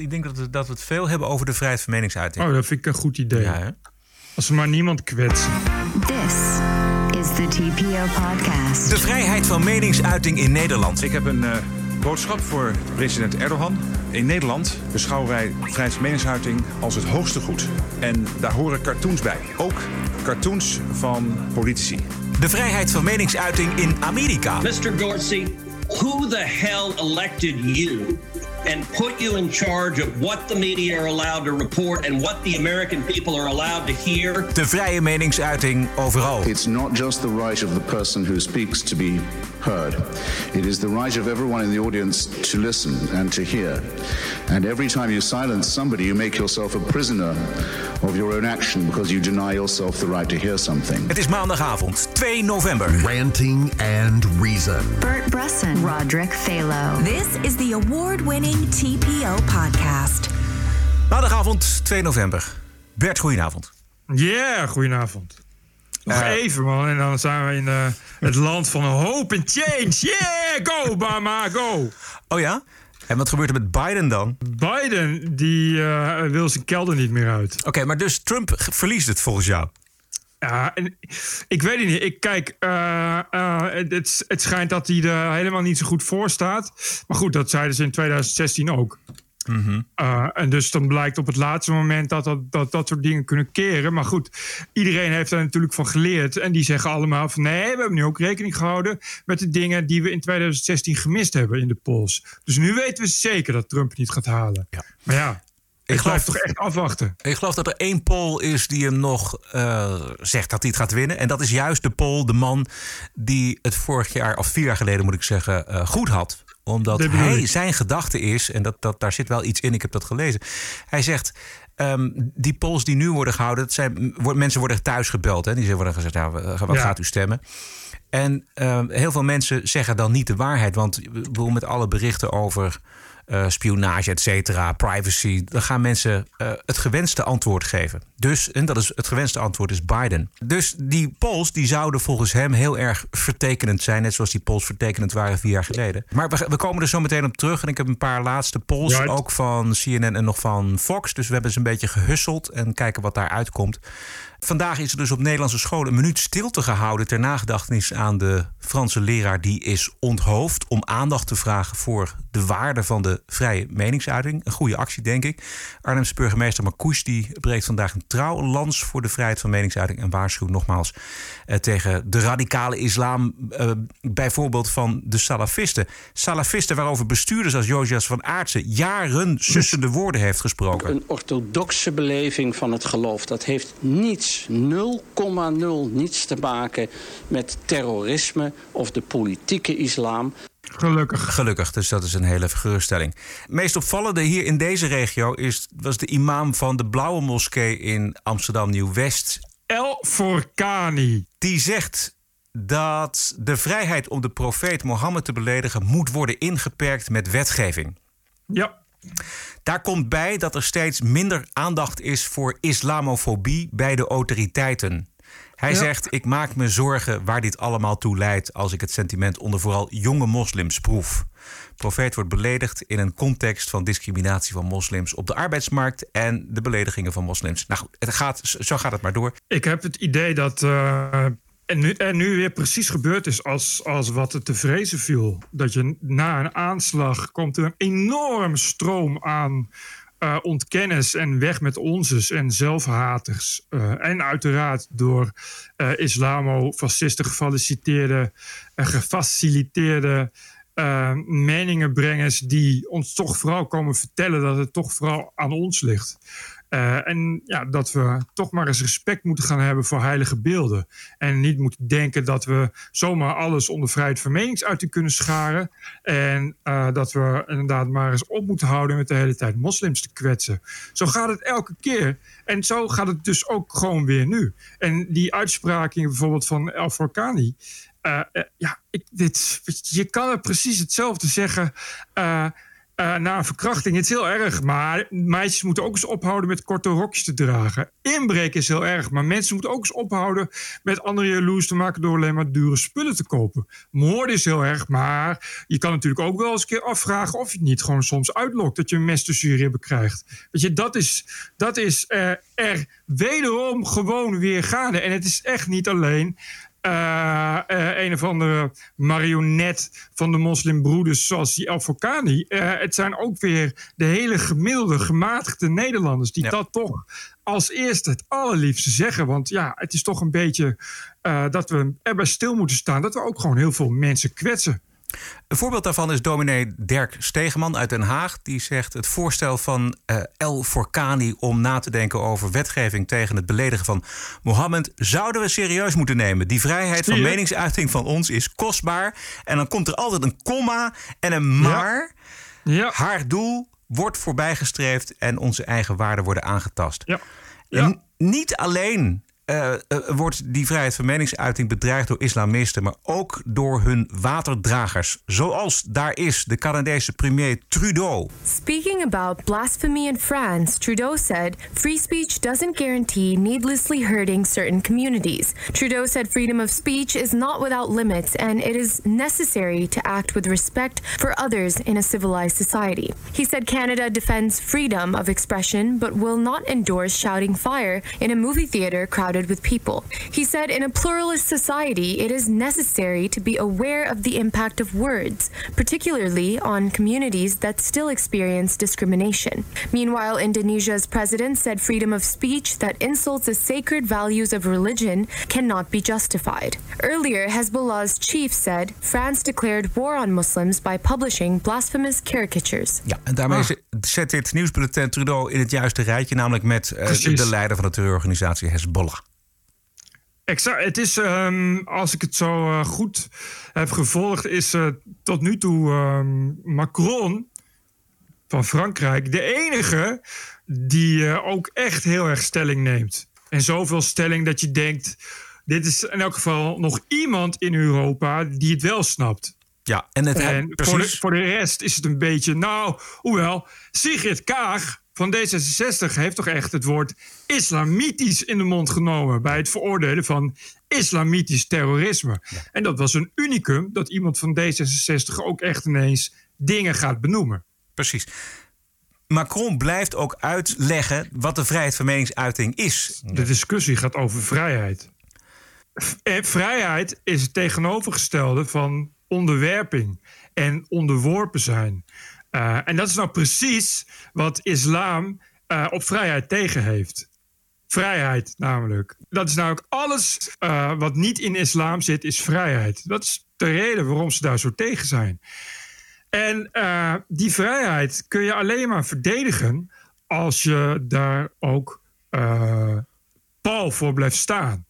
ik denk dat we, dat we het veel hebben over de vrijheid van meningsuiting. Oh, dat vind ik een goed idee. Ja, hè? Als we maar niemand kwetsen. This is the TPO podcast. De vrijheid van meningsuiting in Nederland. Ik heb een eh, boodschap voor president Erdogan. In Nederland beschouwen wij vrijheid van meningsuiting als het hoogste goed. En daar horen cartoons bij. Ook cartoons van politici. De vrijheid van meningsuiting in Amerika. Mr. Dorsey, who the hell elected you and put you in charge of what the media are allowed to report and what the American people are allowed to hear? De vrije meningsuiting overal. It's not just the right of the person who speaks to be heard. It is the right of everyone in the audience to listen and to hear. And every time you silence somebody, you make yourself a prisoner of your own action because you deny yourself the right to hear something. Het is maandagavond, 2 november. Ranting and Reason. Bert Bresson, Roderick Phalo. This is the award winning TPO podcast. Maandagavond, 2 november. Bert, goedenavond. Yeah, goedenavond. Nog Eh. even man, en dan zijn we in eh, het land van hope and change. Yeah, go Obama, go! Oh ja? En wat gebeurt er met Biden dan? Biden, die eh, wil zijn kelder niet meer uit. Oké, maar dus Trump verliest het volgens jou. Ja, en ik weet het niet. Ik kijk, eh, eh, het, het schijnt dat hij er helemaal niet zo goed voor staat. Maar goed, dat zeiden ze in 2016 ook. Eh, en dus dan blijkt op het laatste moment dat dat, dat dat soort dingen kunnen keren. Maar goed, iedereen heeft daar natuurlijk van geleerd. En die zeggen allemaal van nee, we hebben nu ook rekening gehouden met de dingen die we in 2016 gemist hebben in de polls. Dus nu weten we zeker dat Trump het niet gaat halen. Ja. Maar ja, ik geloof- blijf toch echt afwachten. Ik geloof dat er één poll is die hem nog eh, zegt dat hij het gaat winnen. En dat is juist de poll, de man die het vorig jaar, of vier jaar geleden moet ik zeggen, eh, goed had. Omdat hij, ik. zijn gedachte is, en dat, dat, daar zit wel iets in, ik heb dat gelezen. Hij zegt, ehm, die polls die nu worden gehouden, dat zijn, mensen worden thuis gebeld. Hè? Die worden gezegd, nou, wat Ja. gaat u stemmen? En ehm, heel veel mensen zeggen dan niet de waarheid. Want ik met alle berichten over eh, spionage, et cetera, privacy, dan gaan mensen eh, het gewenste antwoord geven. Dus, en dat is het gewenste antwoord is Biden. Dus die polls die zouden volgens hem heel erg vertekenend zijn, net zoals die polls vertekenend waren vier jaar geleden. Maar we, we komen er zo meteen op terug. En ik heb een paar laatste polls, Right. ook van CNN en nog van Fox. Dus we hebben ze een beetje gehusseld en kijken wat daar uitkomt. Vandaag is er dus op Nederlandse scholen een minuut stilte gehouden ter nagedachtenis aan de Franse leraar die is onthoofd om aandacht te vragen voor de waarde van de vrije meningsuiting. Een goede actie, denk ik. Arnhemse burgemeester Marcouch die breekt vandaag een trouw lans voor de vrijheid van meningsuiting en waarschuwt nogmaals eh, tegen de radicale islam, eh, bijvoorbeeld van de salafisten. Salafisten waarover bestuurders als Josias van Aartsen jaren sussende woorden heeft gesproken. Een orthodoxe beleving van het geloof. Dat heeft niets, 0,0 niets te maken met terrorisme of de politieke islam. Gelukkig. Gelukkig, dus dat is een hele geruststelling. Meest opvallende hier in deze regio is, was de imam van de Blauwe Moskee in Amsterdam Nieuw-West. El Forcani. Die zegt dat de vrijheid om de profeet Mohammed te beledigen moet worden ingeperkt met wetgeving. Ja, Daar komt bij dat er steeds minder aandacht is voor islamofobie bij de autoriteiten. Hij Ja. zegt: Ik maak me zorgen waar dit allemaal toe leidt als ik het sentiment onder vooral jonge moslims proef. Profeet wordt beledigd in een context van discriminatie van moslims op de arbeidsmarkt en de beledigingen van moslims. Nou goed, het gaat, zo gaat het maar door. Ik heb het idee dat eh, en nu, en nu weer precies gebeurd is als, als wat er te vrezen viel. Dat je na een aanslag komt er een enorme stroom aan eh, ontkennis en weg met onzes en zelfhaters. Eh, en uiteraard door eh islamofascisten gefaciliteerde, gefaciliteerde meningenbrengers die ons toch vooral komen vertellen dat het toch vooral aan ons ligt. Eh, en ja, dat we toch maar eens respect moeten gaan hebben voor heilige beelden. En niet moeten denken dat we zomaar alles onder vrijheid van meningsuiting kunnen scharen. En eh, dat we inderdaad maar eens op moeten houden met de hele tijd moslims te kwetsen. Zo gaat het elke keer. En zo gaat het dus ook gewoon weer nu. En die uitspraking bijvoorbeeld van El Forcani. eh, eh, ja, ik, dit, je kan er precies hetzelfde zeggen. Eh, na een verkrachting. Het is heel erg, maar meisjes moeten ook eens ophouden met korte rokjes te dragen. Inbreken is heel erg, maar mensen moeten ook eens ophouden met anderen jaloers te maken door alleen maar dure spullen te kopen. Moord is heel erg, maar je kan natuurlijk ook wel eens een keer afvragen of je het niet gewoon soms uitlokt dat je een mes tussen je krijgt. Weet je, dat is, dat is uh, er wederom gewoon weer gaande. En het is echt niet alleen uh, uh, een of andere marionet van de moslimbroeders zoals die Alfokani. Uh, het zijn ook weer de hele gemiddelde, gematigde Nederlanders die dat toch als eerste het allerliefste zeggen. Want ja, het is toch een beetje dat we erbij stil moeten staan dat we ook gewoon heel veel mensen kwetsen. Een voorbeeld daarvan is dominee Dirk Stegeman uit Den Haag. Die zegt het voorstel van uh, El Forkani om na te denken over wetgeving tegen het beledigen van Mohammed zouden we serieus moeten nemen. Die vrijheid van meningsuiting van ons is kostbaar. En dan komt er altijd een komma en een maar. Ja. Ja. Haar doel wordt voorbijgestreefd en onze eigen waarden worden aangetast. Ja. En niet alleen uh, wordt die vrijheid van meningsuiting bedreigd door islamisten, maar ook door hun waterdragers. Zoals daar is de Canadese premier Trudeau. Speaking about blasphemy in France, Trudeau said free speech doesn't guarantee needlessly hurting certain communities. Trudeau said freedom of speech is not without limits and it is necessary to act with respect for others in a civilized society. He said Canada defends freedom of expression but will not endorse shouting fire in a movie theater crowded with people. He said in a pluralist society, it is necessary to be aware of the impact of words, particularly on communities that still experience discrimination. Meanwhile, Indonesia's president said freedom of speech that insults the sacred values of religion cannot be justified. Earlier, Hezbollah's chief said France declared war on Muslims by publishing blasphemous caricatures. Ja, en daarmee ah. zet dit nieuwsbulletin Trudeau in het juiste rijtje, namelijk met uh, de leider van de terreurorganisatie Hezbollah. Exact. Het is, um, als ik het zo uh, goed heb gevolgd, is uh, tot nu toe um, Macron van Frankrijk de enige die uh, ook echt heel erg stelling neemt. En zoveel stelling dat je denkt, dit is in elk geval nog iemand in Europa die het wel snapt. Ja, en, het en voor, de, voor de rest is het een beetje, nou, hoewel, Sigrid Kaag van D66 heeft toch echt het woord islamitisch in de mond genomen bij het veroordelen van islamitisch terrorisme. En dat was een unicum dat iemand van D66 ook echt ineens dingen gaat benoemen. Precies. Macron blijft ook uitleggen wat de vrijheid van meningsuiting is. De discussie gaat over vrijheid. En vrijheid is het tegenovergestelde van onderwerping en onderworpen zijn. Uh, en dat is nou precies wat islam uh, op vrijheid tegen heeft. Vrijheid namelijk. Dat is namelijk alles uh, wat niet in islam zit, is vrijheid. Dat is de reden waarom ze daar zo tegen zijn. En die vrijheid kun je alleen maar verdedigen als je daar ook pal voor blijft staan.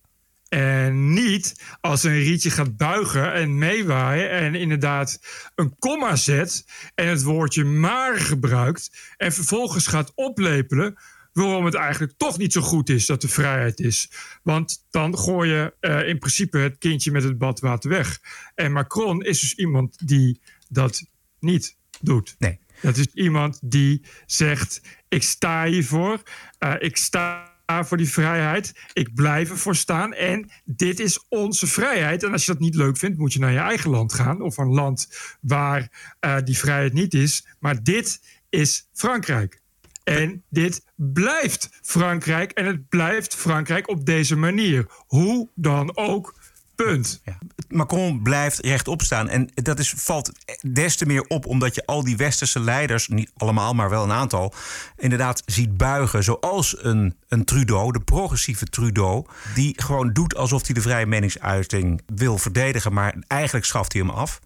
En niet als een rietje gaat buigen en meewaaien en inderdaad een komma zet en het woordje maar gebruikt en vervolgens gaat oplepelen waarom het eigenlijk toch niet zo goed is dat er vrijheid is. Want dan gooi je uh, in principe het kindje met het badwater weg. En Macron is dus iemand die dat niet doet. Nee. Dat is iemand die zegt: Ik sta hiervoor, uh, ik sta voor die vrijheid. Ik blijf ervoor staan. En dit is onze vrijheid. En als je dat niet leuk vindt, moet je naar je eigen land gaan. Of een land waar uh, die vrijheid niet is. Maar dit is Frankrijk. En dit blijft Frankrijk. En het blijft Frankrijk op deze manier. Hoe dan ook Punt. Macron blijft rechtop staan. En dat is, valt des te meer op omdat je al die westerse leiders, niet allemaal, maar wel een aantal, inderdaad ziet buigen. Zoals een, een Trudeau, de progressieve Trudeau, die gewoon doet alsof hij de vrije meningsuiting wil verdedigen, maar eigenlijk schaft hij hem af.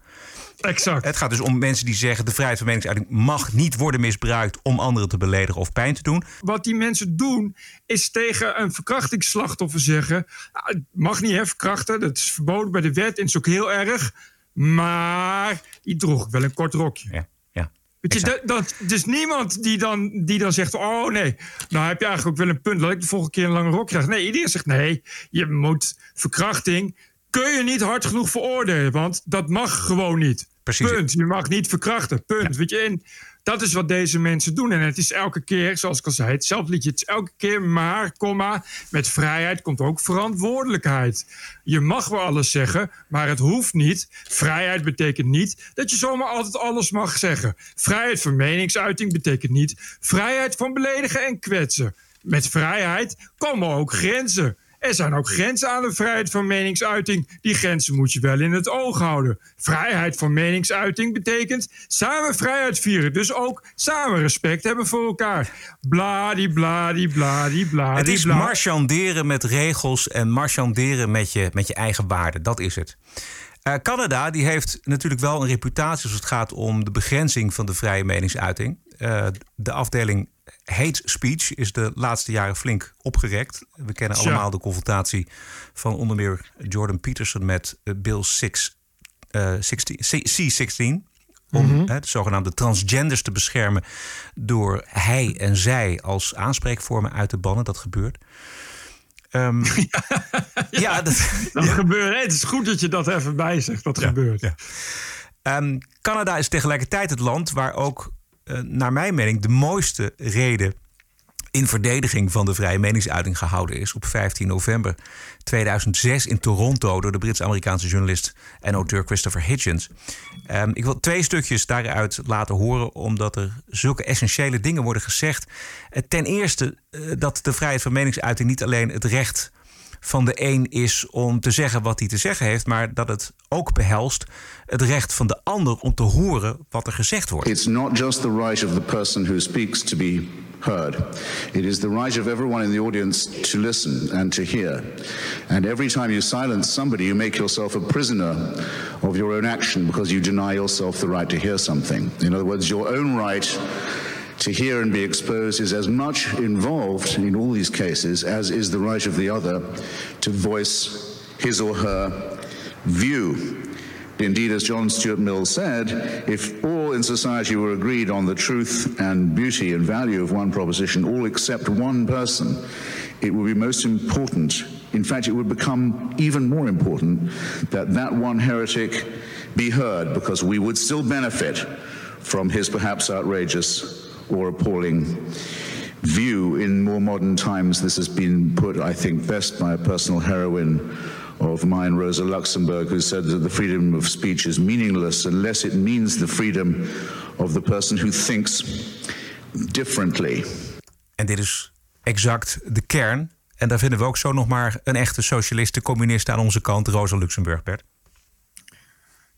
Exact. Het gaat dus om mensen die zeggen... de vrijheid van meningsuiting mag niet worden misbruikt... om anderen te beledigen of pijn te doen. Wat die mensen doen, is tegen een verkrachtingsslachtoffer zeggen... Nou, het mag niet hè, verkrachten, dat is verboden bij de wet... en het is ook heel erg, maar die droeg wel een kort rokje. Ja. ja. Weet je, dat, dat, dus niemand die dan, die dan zegt: Oh nee, nou heb je eigenlijk ook wel een punt. Laat ik de volgende keer een lange rok krijgen. Nee, iedereen zegt: Nee, je moet verkrachting kun je niet hard genoeg veroordelen. Want dat mag gewoon niet. Precies. Punt. Je mag niet verkrachten. Punt. Weet je, en Dat is wat deze mensen doen. En het is elke keer, zoals ik al zei, hetzelfde liedje. Het is elke keer maar, komma, met vrijheid komt ook verantwoordelijkheid. Je mag wel alles zeggen, maar het hoeft niet. Vrijheid betekent niet dat je zomaar altijd alles mag zeggen. Vrijheid van meningsuiting betekent niet vrijheid van beledigen en kwetsen. Met vrijheid komen ook grenzen. Er zijn ook grenzen aan de vrijheid van meningsuiting. Die grenzen moet je wel in het oog houden. Vrijheid van meningsuiting betekent samen vrijheid vieren. Dus ook samen respect hebben voor elkaar. Bladi, bladi, bladi, bladi. Het is marchanderen met regels en marchanderen met je, met je eigen waarden. Dat is het. Uh, Canada die heeft natuurlijk wel een reputatie als het gaat om de begrenzing van de vrije meningsuiting. Uh, de afdeling hate speech is de laatste jaren flink opgerekt. We kennen allemaal de confrontatie van onder meer Jordan Peterson met eh, Bill 6, uh, 16, C16. Om mm -hmm. de zogenaamde transgenders te beschermen door hij en zij als aanspreekvormen uit te bannen. Dat gebeurt. Um, ja, ja, dat, dat gebeurt. Het is goed dat je dat even bij zegt. Dat gebeurt. Ja. Um, Canada is tegelijkertijd het land waar ook naar mijn mening de mooiste reden in verdediging van de vrije meningsuiting gehouden is op 15 november 2006 in Toronto door de Brits-Amerikaanse journalist en auteur Christopher Hitchens. Um, ik wil twee stukjes daaruit laten horen, omdat er zulke essentiële dingen worden gezegd. Uh, ten eerste uh, dat de vrijheid van meningsuiting niet alleen het recht van de een is om te zeggen wat hij te zeggen heeft, maar dat het ook behelst het recht van de ander om te horen wat er gezegd wordt. It's not just the right of the person who speaks to be heard. It is the right of everyone in the audience to listen and to hear. And every time you silence somebody, you make yourself a prisoner of your own action because you deny yourself the right to hear something. In other words, your own right to hear and be exposed is as much involved in all these cases as is the right of the other to voice his or her view. Indeed, as John Stuart Mill said, if all in society were agreed on the truth and beauty and value of one proposition, all except one person, it would be most important. In fact, it would become even more important that that one heretic be heard because we would still benefit from his perhaps outrageous or appalling view. In more modern times, this has been put, I think, best by a personal heroine of mine, Rosa Luxemburg, who said that the freedom of speech is meaningless unless it means the freedom of the person who thinks differently. En dit is exact de kern. En daar vinden we ook zo nog maar een echte socialiste, communist aan onze kant, Rosa Luxemburg, Bert.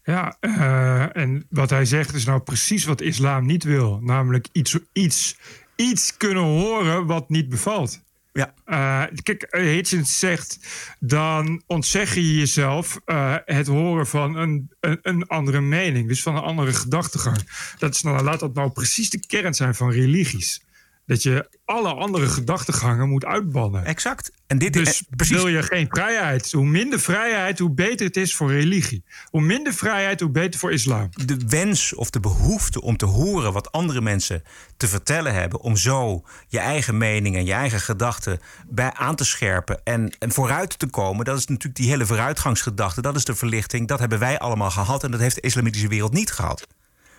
Ja, uh, en wat hij zegt is nou precies wat islam niet wil. Namelijk iets, iets, iets kunnen horen wat niet bevalt. Ja. Uh, kijk, Hitchens zegt, dan ontzeg je jezelf uh, het horen van een, een, een, andere mening. Dus van een andere gedachtegang. Dat is nou, laat dat nou precies de kern zijn van religies. Dat je alle andere gedachtegangen moet uitbannen. Exact. En dit dus precies... wil je geen vrijheid. Hoe minder vrijheid, hoe beter het is voor religie. Hoe minder vrijheid, hoe beter voor islam. De wens of de behoefte om te horen wat andere mensen te vertellen hebben... om zo je eigen mening en je eigen gedachten bij aan te scherpen... En, en vooruit te komen, dat is natuurlijk die hele vooruitgangsgedachte. Dat is de verlichting, dat hebben wij allemaal gehad... en dat heeft de islamitische wereld niet gehad.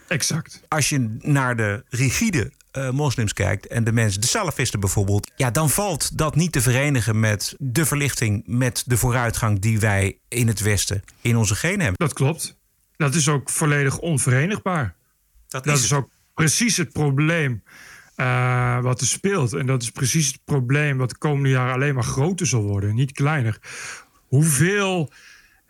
Exact. Als je naar de rigide uh, moslims kijkt en de mensen, de salafisten bijvoorbeeld, ja, dan valt dat niet te verenigen met de verlichting, met de vooruitgang die wij in het Westen in onze genen hebben. Dat klopt. Dat is ook volledig onverenigbaar. Dat is, dat is ook precies het probleem uh, wat er speelt. En dat is precies het probleem wat de komende jaren alleen maar groter zal worden, niet kleiner. Hoeveel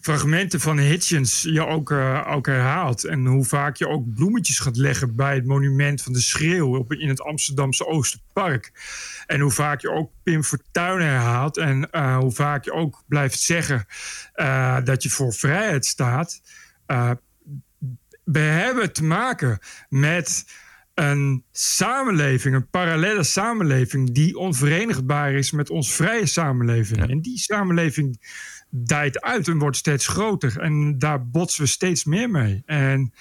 fragmenten van Hitchens je ook, uh, ook herhaalt. En hoe vaak je ook bloemetjes gaat leggen bij het monument van de Schreeuw op, in het Amsterdamse Oosterpark. En hoe vaak je ook Pim Fortuyn herhaalt. En uh, hoe vaak je ook blijft zeggen uh, dat je voor vrijheid staat. we hebben te maken met een samenleving, een parallele samenleving, die onverenigbaar is met ons vrije samenleving. Ja. En die samenleving dijt uit en wordt steeds groter. En daar botsen we steeds meer mee. En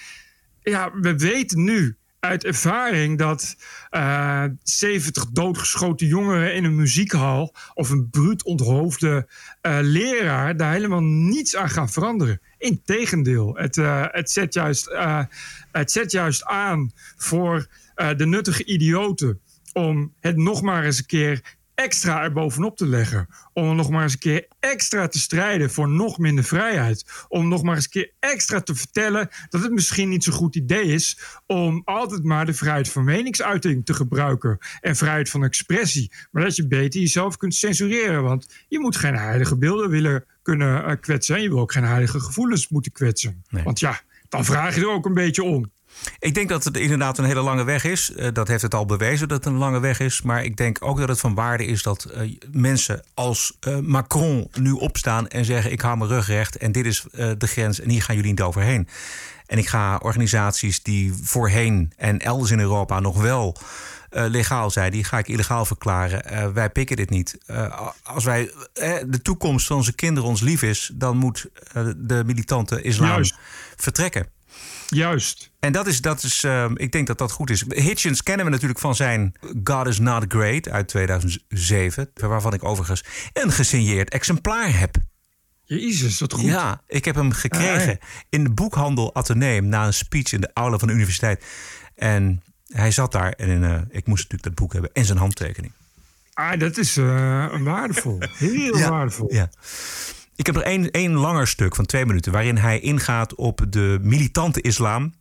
ja, we weten nu uit ervaring dat uh, 70 doodgeschoten jongeren in een muziekhal of een bruut onthoofde uh, leraar daar helemaal niets aan gaan veranderen. Integendeel, het, uh, het, zet, juist, het zet juist aan voor de nuttige idioten om het nog maar eens een keer extra er bovenop te leggen. Om nog maar eens een keer extra te strijden voor nog minder vrijheid. Om nog maar eens een keer extra te vertellen dat het misschien niet zo'n goed idee is om altijd maar de vrijheid van meningsuiting te gebruiken. En vrijheid van expressie. Maar dat je beter jezelf kunt censureren. Want je moet geen heilige beelden willen kunnen uh, kwetsen. En je wil ook geen heilige gevoelens moeten kwetsen. Want ja, dan vraag je er ook een beetje om. Ik denk dat het inderdaad een hele lange weg is. Uh, dat heeft het al bewezen dat het een lange weg is. Maar ik denk ook dat het van waarde is dat uh, mensen als uh, Macron nu opstaan en zeggen: Ik hou mijn rug recht en dit is de grens en hier gaan jullie niet overheen. En ik ga organisaties die voorheen en elders in Europa nog wel legaal zijn, die ga ik illegaal verklaren. wij pikken dit niet. als wij de toekomst van onze kinderen ons lief is, dan moet de militante islam Juist. vertrekken. Juist. En dat is, dat is uh, ik denk dat dat goed is. Hitchens kennen we natuurlijk van zijn God is Not Great uit 2007. Waarvan ik overigens een gesigneerd exemplaar heb. Jezus, wat goed. Ja, ik heb hem gekregen ah, in de boekhandel Atheneum na een speech in de aula van de universiteit. En hij zat daar en uh, ik moest natuurlijk dat boek hebben en zijn handtekening. Ah, dat is uh, waardevol. Heel ja, waardevol. Ja. Ik heb er één, één langer stuk van twee minuten waarin hij ingaat op de militante islam.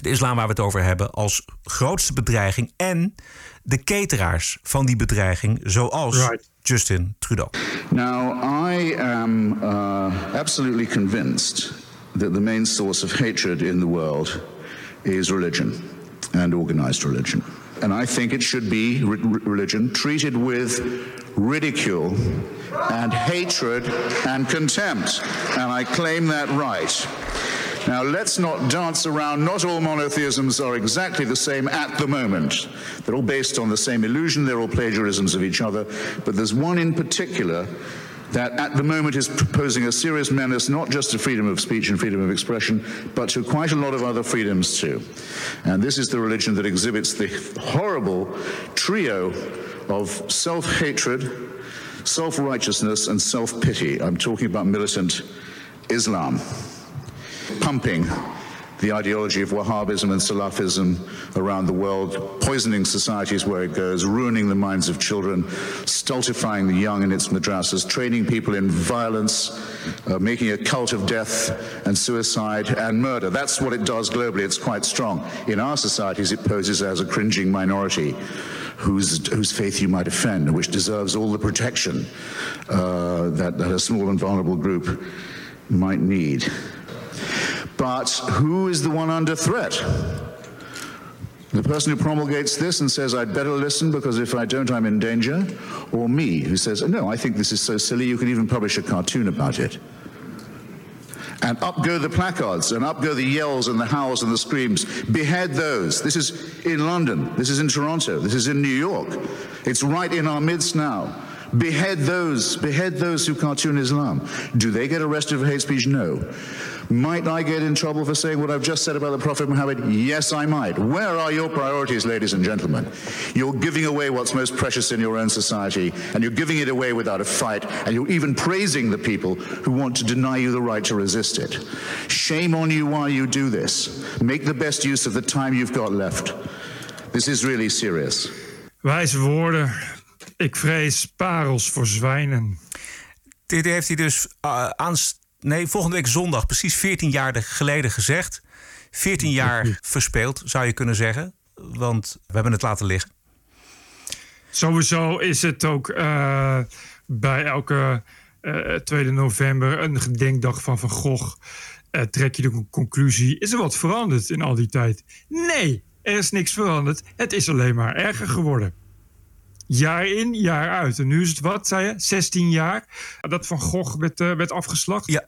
De islam waar we het over hebben als grootste bedreiging en de cateraars van die bedreiging, zoals right. Justin Trudeau. Now, I am uh, absolutely convinced that the main source of hatred in the world is religion and organized religion. And I think it should be religion treated with ridicule and hatred and contempt. And I claim that right. Now, let's not dance around. Not all monotheisms are exactly the same at the moment. They're all based on the same illusion, they're all plagiarisms of each other. But there's one in particular that at the moment is posing a serious menace not just to freedom of speech and freedom of expression, but to quite a lot of other freedoms too. And this is the religion that exhibits the horrible trio of self hatred, self righteousness, and self pity. I'm talking about militant Islam. Pumping the ideology of Wahhabism and Salafism around the world, poisoning societies where it goes, ruining the minds of children, stultifying the young in its madrasas, training people in violence, uh, making a cult of death and suicide and murder. That's what it does globally. It's quite strong. In our societies, it poses as a cringing minority. Whose, whose faith you might offend, which deserves all the protection uh, that, that a small and vulnerable group might need. But who is the one under threat? The person who promulgates this and says, I'd better listen because if I don't, I'm in danger? Or me, who says, No, I think this is so silly, you could even publish a cartoon about it. And up go the placards, and up go the yells and the howls and the screams. Behead those. This is in London. This is in Toronto. This is in New York. It's right in our midst now. Behead those. Behead those who cartoon Islam. Do they get arrested for hate speech? No. Might I get in trouble for saying what I've just said about the Prophet Muhammad? Yes, I might. Where are your priorities, ladies and gentlemen? You're giving away what's most precious in your own society, and you're giving it away without a fight, and you're even praising the people who want to deny you the right to resist it. Shame on you while you do this. Make the best use of the time you've got left. This is really serious. Wijze woorden. Ik vrees parels voor zwijnen. Dit heeft hij dus uh, aanst nee, volgende week zondag, precies 14 jaar geleden gezegd. 14 jaar verspeeld, zou je kunnen zeggen. Want we hebben het laten liggen. Sowieso is het ook uh, bij elke uh, eh, 2 november een gedenkdag van Van Gogh. Uh, trek je de conclusie: is er wat veranderd in al die tijd? Nee, er is niks veranderd. Het is alleen maar erger geworden jaar in, jaar uit. En nu is het wat, zei je, 16 jaar dat Van Gogh werd, uh, werd afgeslacht. Ja.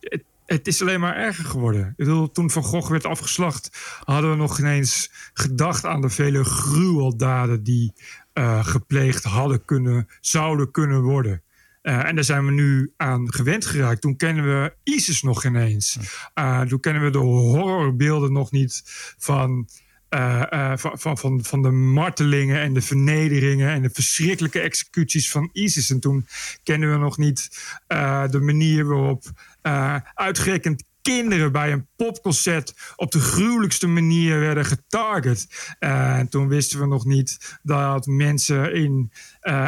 Het, het, is alleen maar erger geworden. Ik bedoel, toen Van Gogh werd afgeslacht, hadden we nog ineens gedacht aan de vele gruweldaden die uh, gepleegd hadden kunnen, zouden kunnen worden. Uh, en daar zijn we nu aan gewend geraakt. Toen kennen we ISIS nog ineens. Uh, toen kennen we de horrorbeelden nog niet van uh, van, van, van de martelingen en de vernederingen en de verschrikkelijke executies van ISIS. En toen kenden we nog niet uh, de manier waarop uitgerekend kinderen bij een popconcert op de gruwelijkste manier werden getarget. Eh, en toen wisten we nog niet dat mensen in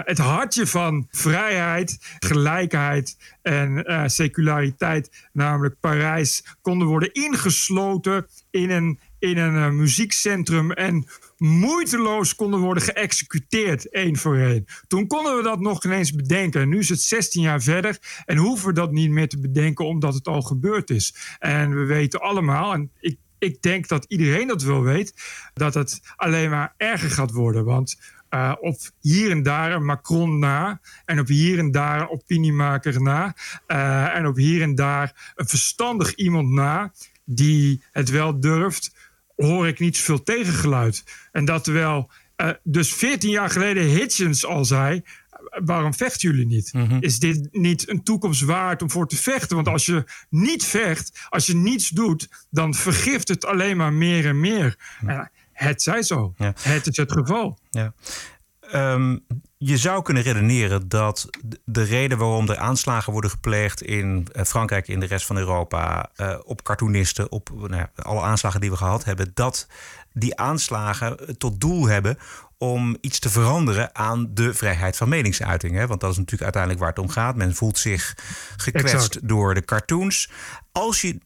het hartje van vrijheid, gelijkheid en seculariteit, namelijk Parijs, konden worden ingesloten in een, in een muziekcentrum en moeiteloos konden worden geëxecuteerd, één voor één. Toen konden we dat nog ineens bedenken. Nu is het 16 jaar verder en hoeven we dat niet meer te bedenken omdat het al gebeurd is. En we weten allemaal, en ik, ik denk dat iedereen dat wel weet, dat het alleen maar erger gaat worden. Want uh, op hier en daar een Macron na. En op hier en daar een opiniemaker na. Uh, en op hier en daar een verstandig iemand na. Die het wel durft hoor ik niet zoveel tegengeluid. En dat terwijl uh, dus 14 jaar geleden Hitchens al zei... waarom vechten jullie niet? Mm -hmm. Is dit niet een toekomst waard om voor te vechten? Want als je niet vecht, als je niets doet... dan vergift het alleen maar meer en meer. Ja. het zij zo. Ja. Het is het geval. Ja. Um, je zou kunnen redeneren dat de reden waarom er aanslagen worden gepleegd in Frankrijk, in de rest van Europa, uh, op cartoonisten, op nou ja, alle aanslagen die we gehad hebben, dat die aanslagen tot doel hebben om iets te veranderen aan de vrijheid van meningsuiting. Hè? Want dat is natuurlijk uiteindelijk waar het om gaat. Men voelt zich gekwetst exact. door de cartoons. Als je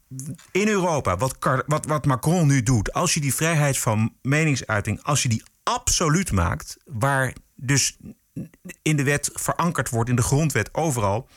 in Europa, wat, wat, wat Macron nu doet, als je die vrijheid van meningsuiting, als je die absoluut maakt, waar dus in de wet verankerd wordt, in de grondwet overal,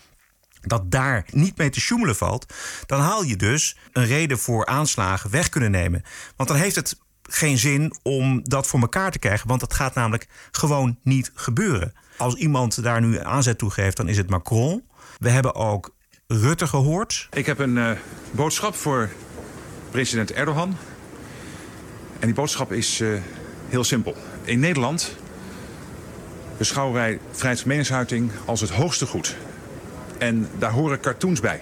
dat daar niet mee te sjoemelen valt, dan haal je dus een reden voor aanslagen weg kunnen nemen. Want dan heeft het geen zin om dat voor elkaar te krijgen, want dat gaat namelijk gewoon niet gebeuren. Als iemand daar nu aanzet toe geeft, dan is het Macron. We hebben ook Rutte gehoord. Ik heb een uh, boodschap voor president Erdogan. En die boodschap is uh, heel simpel. In Nederland beschouwen wij vrijheid van meningsuiting als het hoogste goed. En daar horen cartoons bij.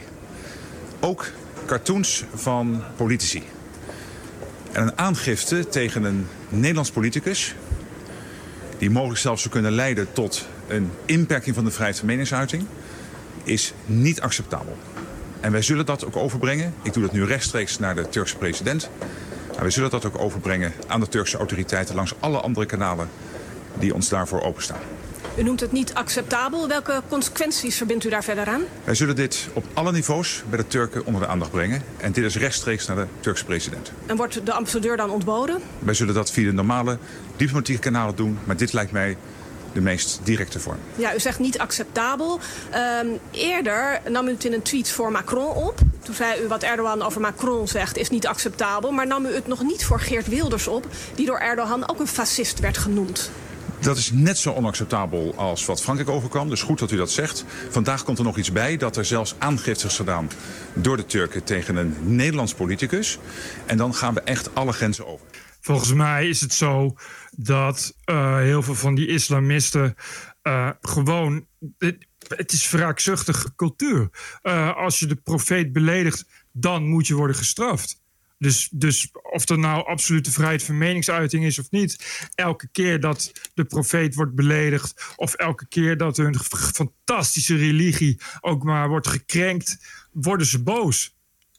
Ook cartoons van politici. En een aangifte tegen een Nederlands politicus... die mogelijk zelfs zou kunnen leiden tot een inperking van de vrijheid van meningsuiting... is niet acceptabel. En wij zullen dat ook overbrengen. Ik doe dat nu rechtstreeks naar de Turkse president. Maar wij zullen dat ook overbrengen aan de Turkse autoriteiten... langs alle andere kanalen die ons daarvoor openstaan. U noemt het niet acceptabel. Welke consequenties verbindt u daar verder aan? Wij zullen dit op alle niveaus bij de Turken onder de aandacht brengen. En dit is rechtstreeks naar de Turkse president. En wordt de ambassadeur dan ontboden? Wij zullen dat via de normale diplomatieke kanalen doen. Maar dit lijkt mij de meest directe vorm. Ja, u zegt niet acceptabel. Um, eerder nam u het in een tweet voor Macron op. Toen zei u wat Erdogan over Macron zegt is niet acceptabel. Maar nam u het nog niet voor Geert Wilders op... die door Erdogan ook een fascist werd genoemd. Dat is net zo onacceptabel als wat Frankrijk overkwam. Dus goed dat u dat zegt. Vandaag komt er nog iets bij dat er zelfs aangifte is gedaan door de Turken tegen een Nederlands politicus. En dan gaan we echt alle grenzen over. Volgens mij is het zo dat uh, heel veel van die islamisten uh, gewoon. Het, het is wraakzuchtige cultuur. Uh, als je de profeet beledigt, dan moet je worden gestraft. Dus, dus of er nou absolute vrijheid van meningsuiting is of niet. Elke keer dat de profeet wordt beledigd. Of elke keer dat hun fantastische religie ook maar wordt gekrenkt. Worden ze boos.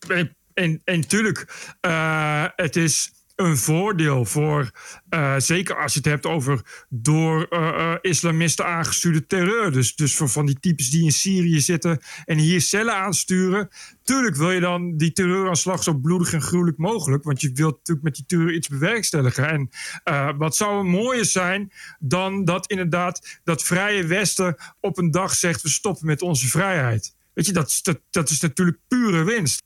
En, en, en tuurlijk, uh, het is een voordeel voor, uh, zeker als je het hebt over door uh, uh, islamisten aangestuurde terreur. Dus, dus voor van die types die in Syrië zitten en hier cellen aansturen. Tuurlijk wil je dan die terreuraanslag zo bloedig en gruwelijk mogelijk, want je wilt natuurlijk met die terreur iets bewerkstelligen. En wat zou er mooier zijn dan dat inderdaad dat vrije Westen op een dag zegt: we stoppen met onze vrijheid. Weet je, dat, dat is natuurlijk pure winst.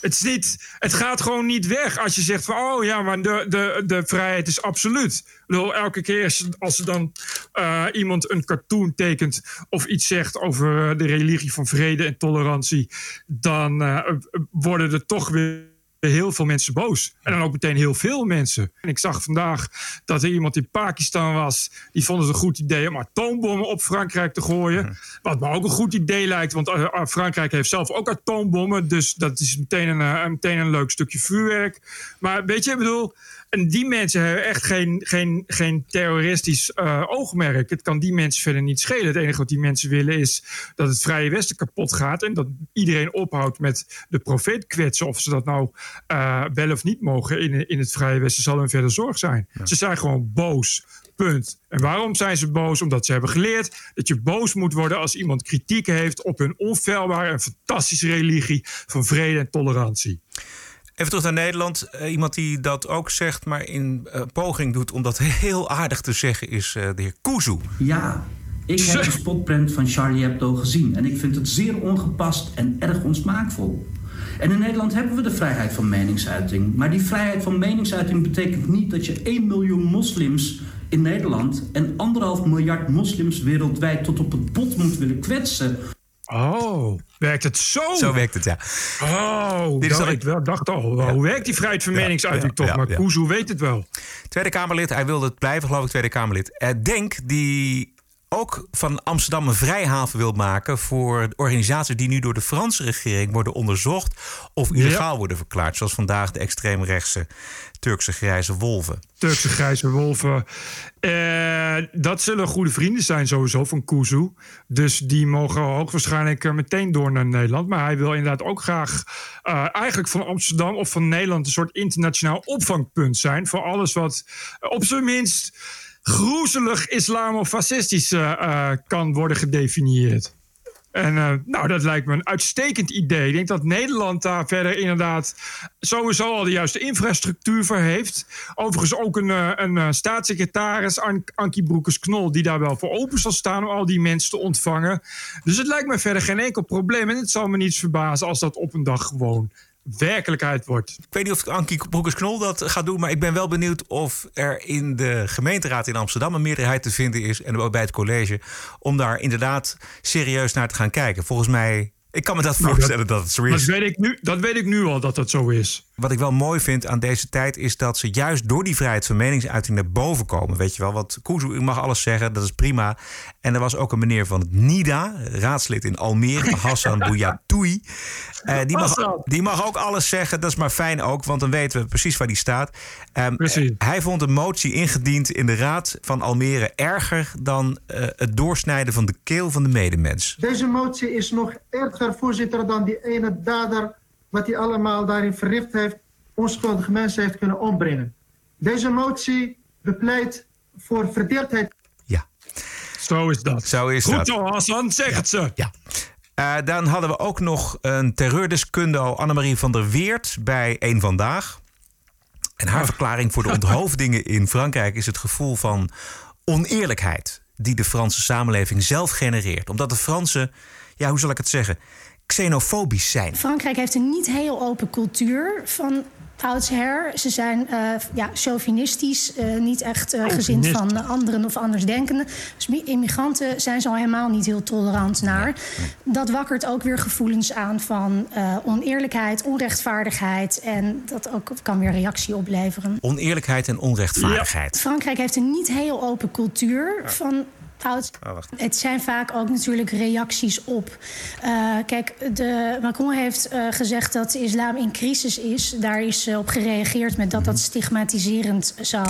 Het, is het gaat gewoon niet weg als je zegt van... oh ja, maar de, de, de vrijheid is absoluut. Elke keer als er dan uh, iemand een cartoon tekent... of iets zegt over de religie van vrede en tolerantie... dan uh, worden er toch weer heel veel mensen boos. En dan ook meteen heel veel mensen. En ik zag vandaag dat er iemand in Pakistan was. Die vonden het een goed idee om atoombommen op Frankrijk te gooien. Wat me ook een goed idee lijkt. Want uh, Frankrijk heeft zelf ook atoombommen. Dus dat is meteen een, uh, meteen een leuk stukje vuurwerk. Maar weet je, ik bedoel... En die mensen hebben echt geen, geen, geen terroristisch uh, oogmerk. Het kan die mensen verder niet schelen. Het enige wat die mensen willen is dat het Vrije Westen kapot gaat. En dat iedereen ophoudt met de profeet kwetsen. Of ze dat nou uh, wel of niet mogen in, in het Vrije Westen zal hun verder zorg zijn. Ze zijn gewoon boos. Punt. En waarom zijn ze boos? Omdat ze hebben geleerd dat je boos moet worden als iemand kritiek heeft op hun onfeilbare en fantastische religie van vrede en tolerantie. Even terug naar Nederland. Uh, iemand die dat ook zegt, maar in uh, poging doet om dat heel aardig te zeggen, is uh, de heer Kuzu. Ja, ik heb de spotprint van Charlie Hebdo gezien en ik vind het zeer ongepast en erg onsmaakvol. En in Nederland hebben we de vrijheid van meningsuiting. Maar die vrijheid van meningsuiting betekent niet dat je 1 miljoen moslims in Nederland en anderhalf miljard moslims wereldwijd tot op het bot moet willen kwetsen. Oh, werkt het zo? Zo werkt het, ja. Oh, Dit is dat ik wel dacht al. Ja. Hoe werkt die vrijheid van meningsuiting toch? maar Kuzu weet het wel. Tweede Kamerlid, hij wilde het blijven, geloof ik, Tweede Kamerlid. Uh, Denk, die ook van Amsterdam een vrijhaven wil maken voor organisaties die nu door de Franse regering worden onderzocht of illegaal worden verklaard. Zoals vandaag de extreemrechtse Turkse grijze wolven. Turkse grijze wolven. Eh, dat zullen goede vrienden zijn sowieso van Kuzu. Dus die mogen hoogwaarschijnlijk eh, meteen door naar Nederland. Maar hij wil inderdaad ook graag uh, eigenlijk van Amsterdam of van Nederland een soort internationaal opvangpunt zijn. Voor alles wat op zijn minst groezelig islamofascistisch uh, kan worden gedefinieerd. En uh, nou, dat lijkt me een uitstekend idee. Ik denk dat Nederland daar verder inderdaad sowieso al de juiste infrastructuur voor heeft. Overigens ook een, een staatssecretaris, An Ankie Broekers-Knol, die daar wel voor open zal staan om al die mensen te ontvangen. Dus het lijkt me verder geen enkel probleem. En het zal me niets verbazen als dat op een dag gewoon werkelijkheid wordt. Ik weet niet of Ankie Broekers-Knol dat gaat doen... maar ik ben wel benieuwd of er in de gemeenteraad in Amsterdam... een meerderheid te vinden is, en ook bij het college... om daar inderdaad serieus naar te gaan kijken. Volgens mij ik kan me dat nou, voorstellen dat, het zo is. Dat weet, ik nu, dat weet ik nu al dat dat zo is. Wat ik wel mooi vind aan deze tijd is dat ze juist door die vrijheid van meningsuiting naar boven komen. Weet je wel, want Kuzu, u mag alles zeggen, dat is prima. En er was ook een meneer van het NIDA, raadslid in Almere, Hassan Bouyatoui. Uh, die, mag, die mag ook alles zeggen, dat is maar fijn ook, want dan weten we precies waar die staat. Um, hij vond een motie ingediend in de raad van Almere erger dan uh, het doorsnijden van de keel van de medemens. Deze motie is nog erger, voorzitter, dan die ene dader wat hij allemaal daarin verricht heeft, onschuldige mensen heeft kunnen ombrengen. Deze motie bepleit voor verdeeldheid. Ja. Zo is dat. Zo is Goed dat. zo, Hassan, zeg ja. het ze. Ja. Uh, dan hadden we ook nog een terreurdeskundige, Annemarie van der Weert, bij Eén Vandaag. En haar verklaring voor de onthoofdingen in Frankrijk is het gevoel van oneerlijkheid die de Franse samenleving zelf genereert. Omdat de Fransen, ja, hoe zal ik het zeggen, xenofobisch zijn. Frankrijk heeft een niet heel open cultuur van oudsher. Ze zijn uh, ja, chauvinistisch, uh, niet echt uh, gezind van anderen of andersdenkenden. Dus immigranten zijn ze al helemaal niet heel tolerant naar. Dat wakkert ook weer gevoelens aan van oneerlijkheid, onrechtvaardigheid. En dat ook kan weer reactie opleveren. Oneerlijkheid en onrechtvaardigheid. Ja. Frankrijk heeft een niet heel open cultuur van oud. Oh, het zijn vaak ook natuurlijk reacties op. Uh, kijk, de, Macron heeft uh, gezegd dat de islam in crisis is. Daar is uh, op gereageerd met dat dat stigmatiserend zou.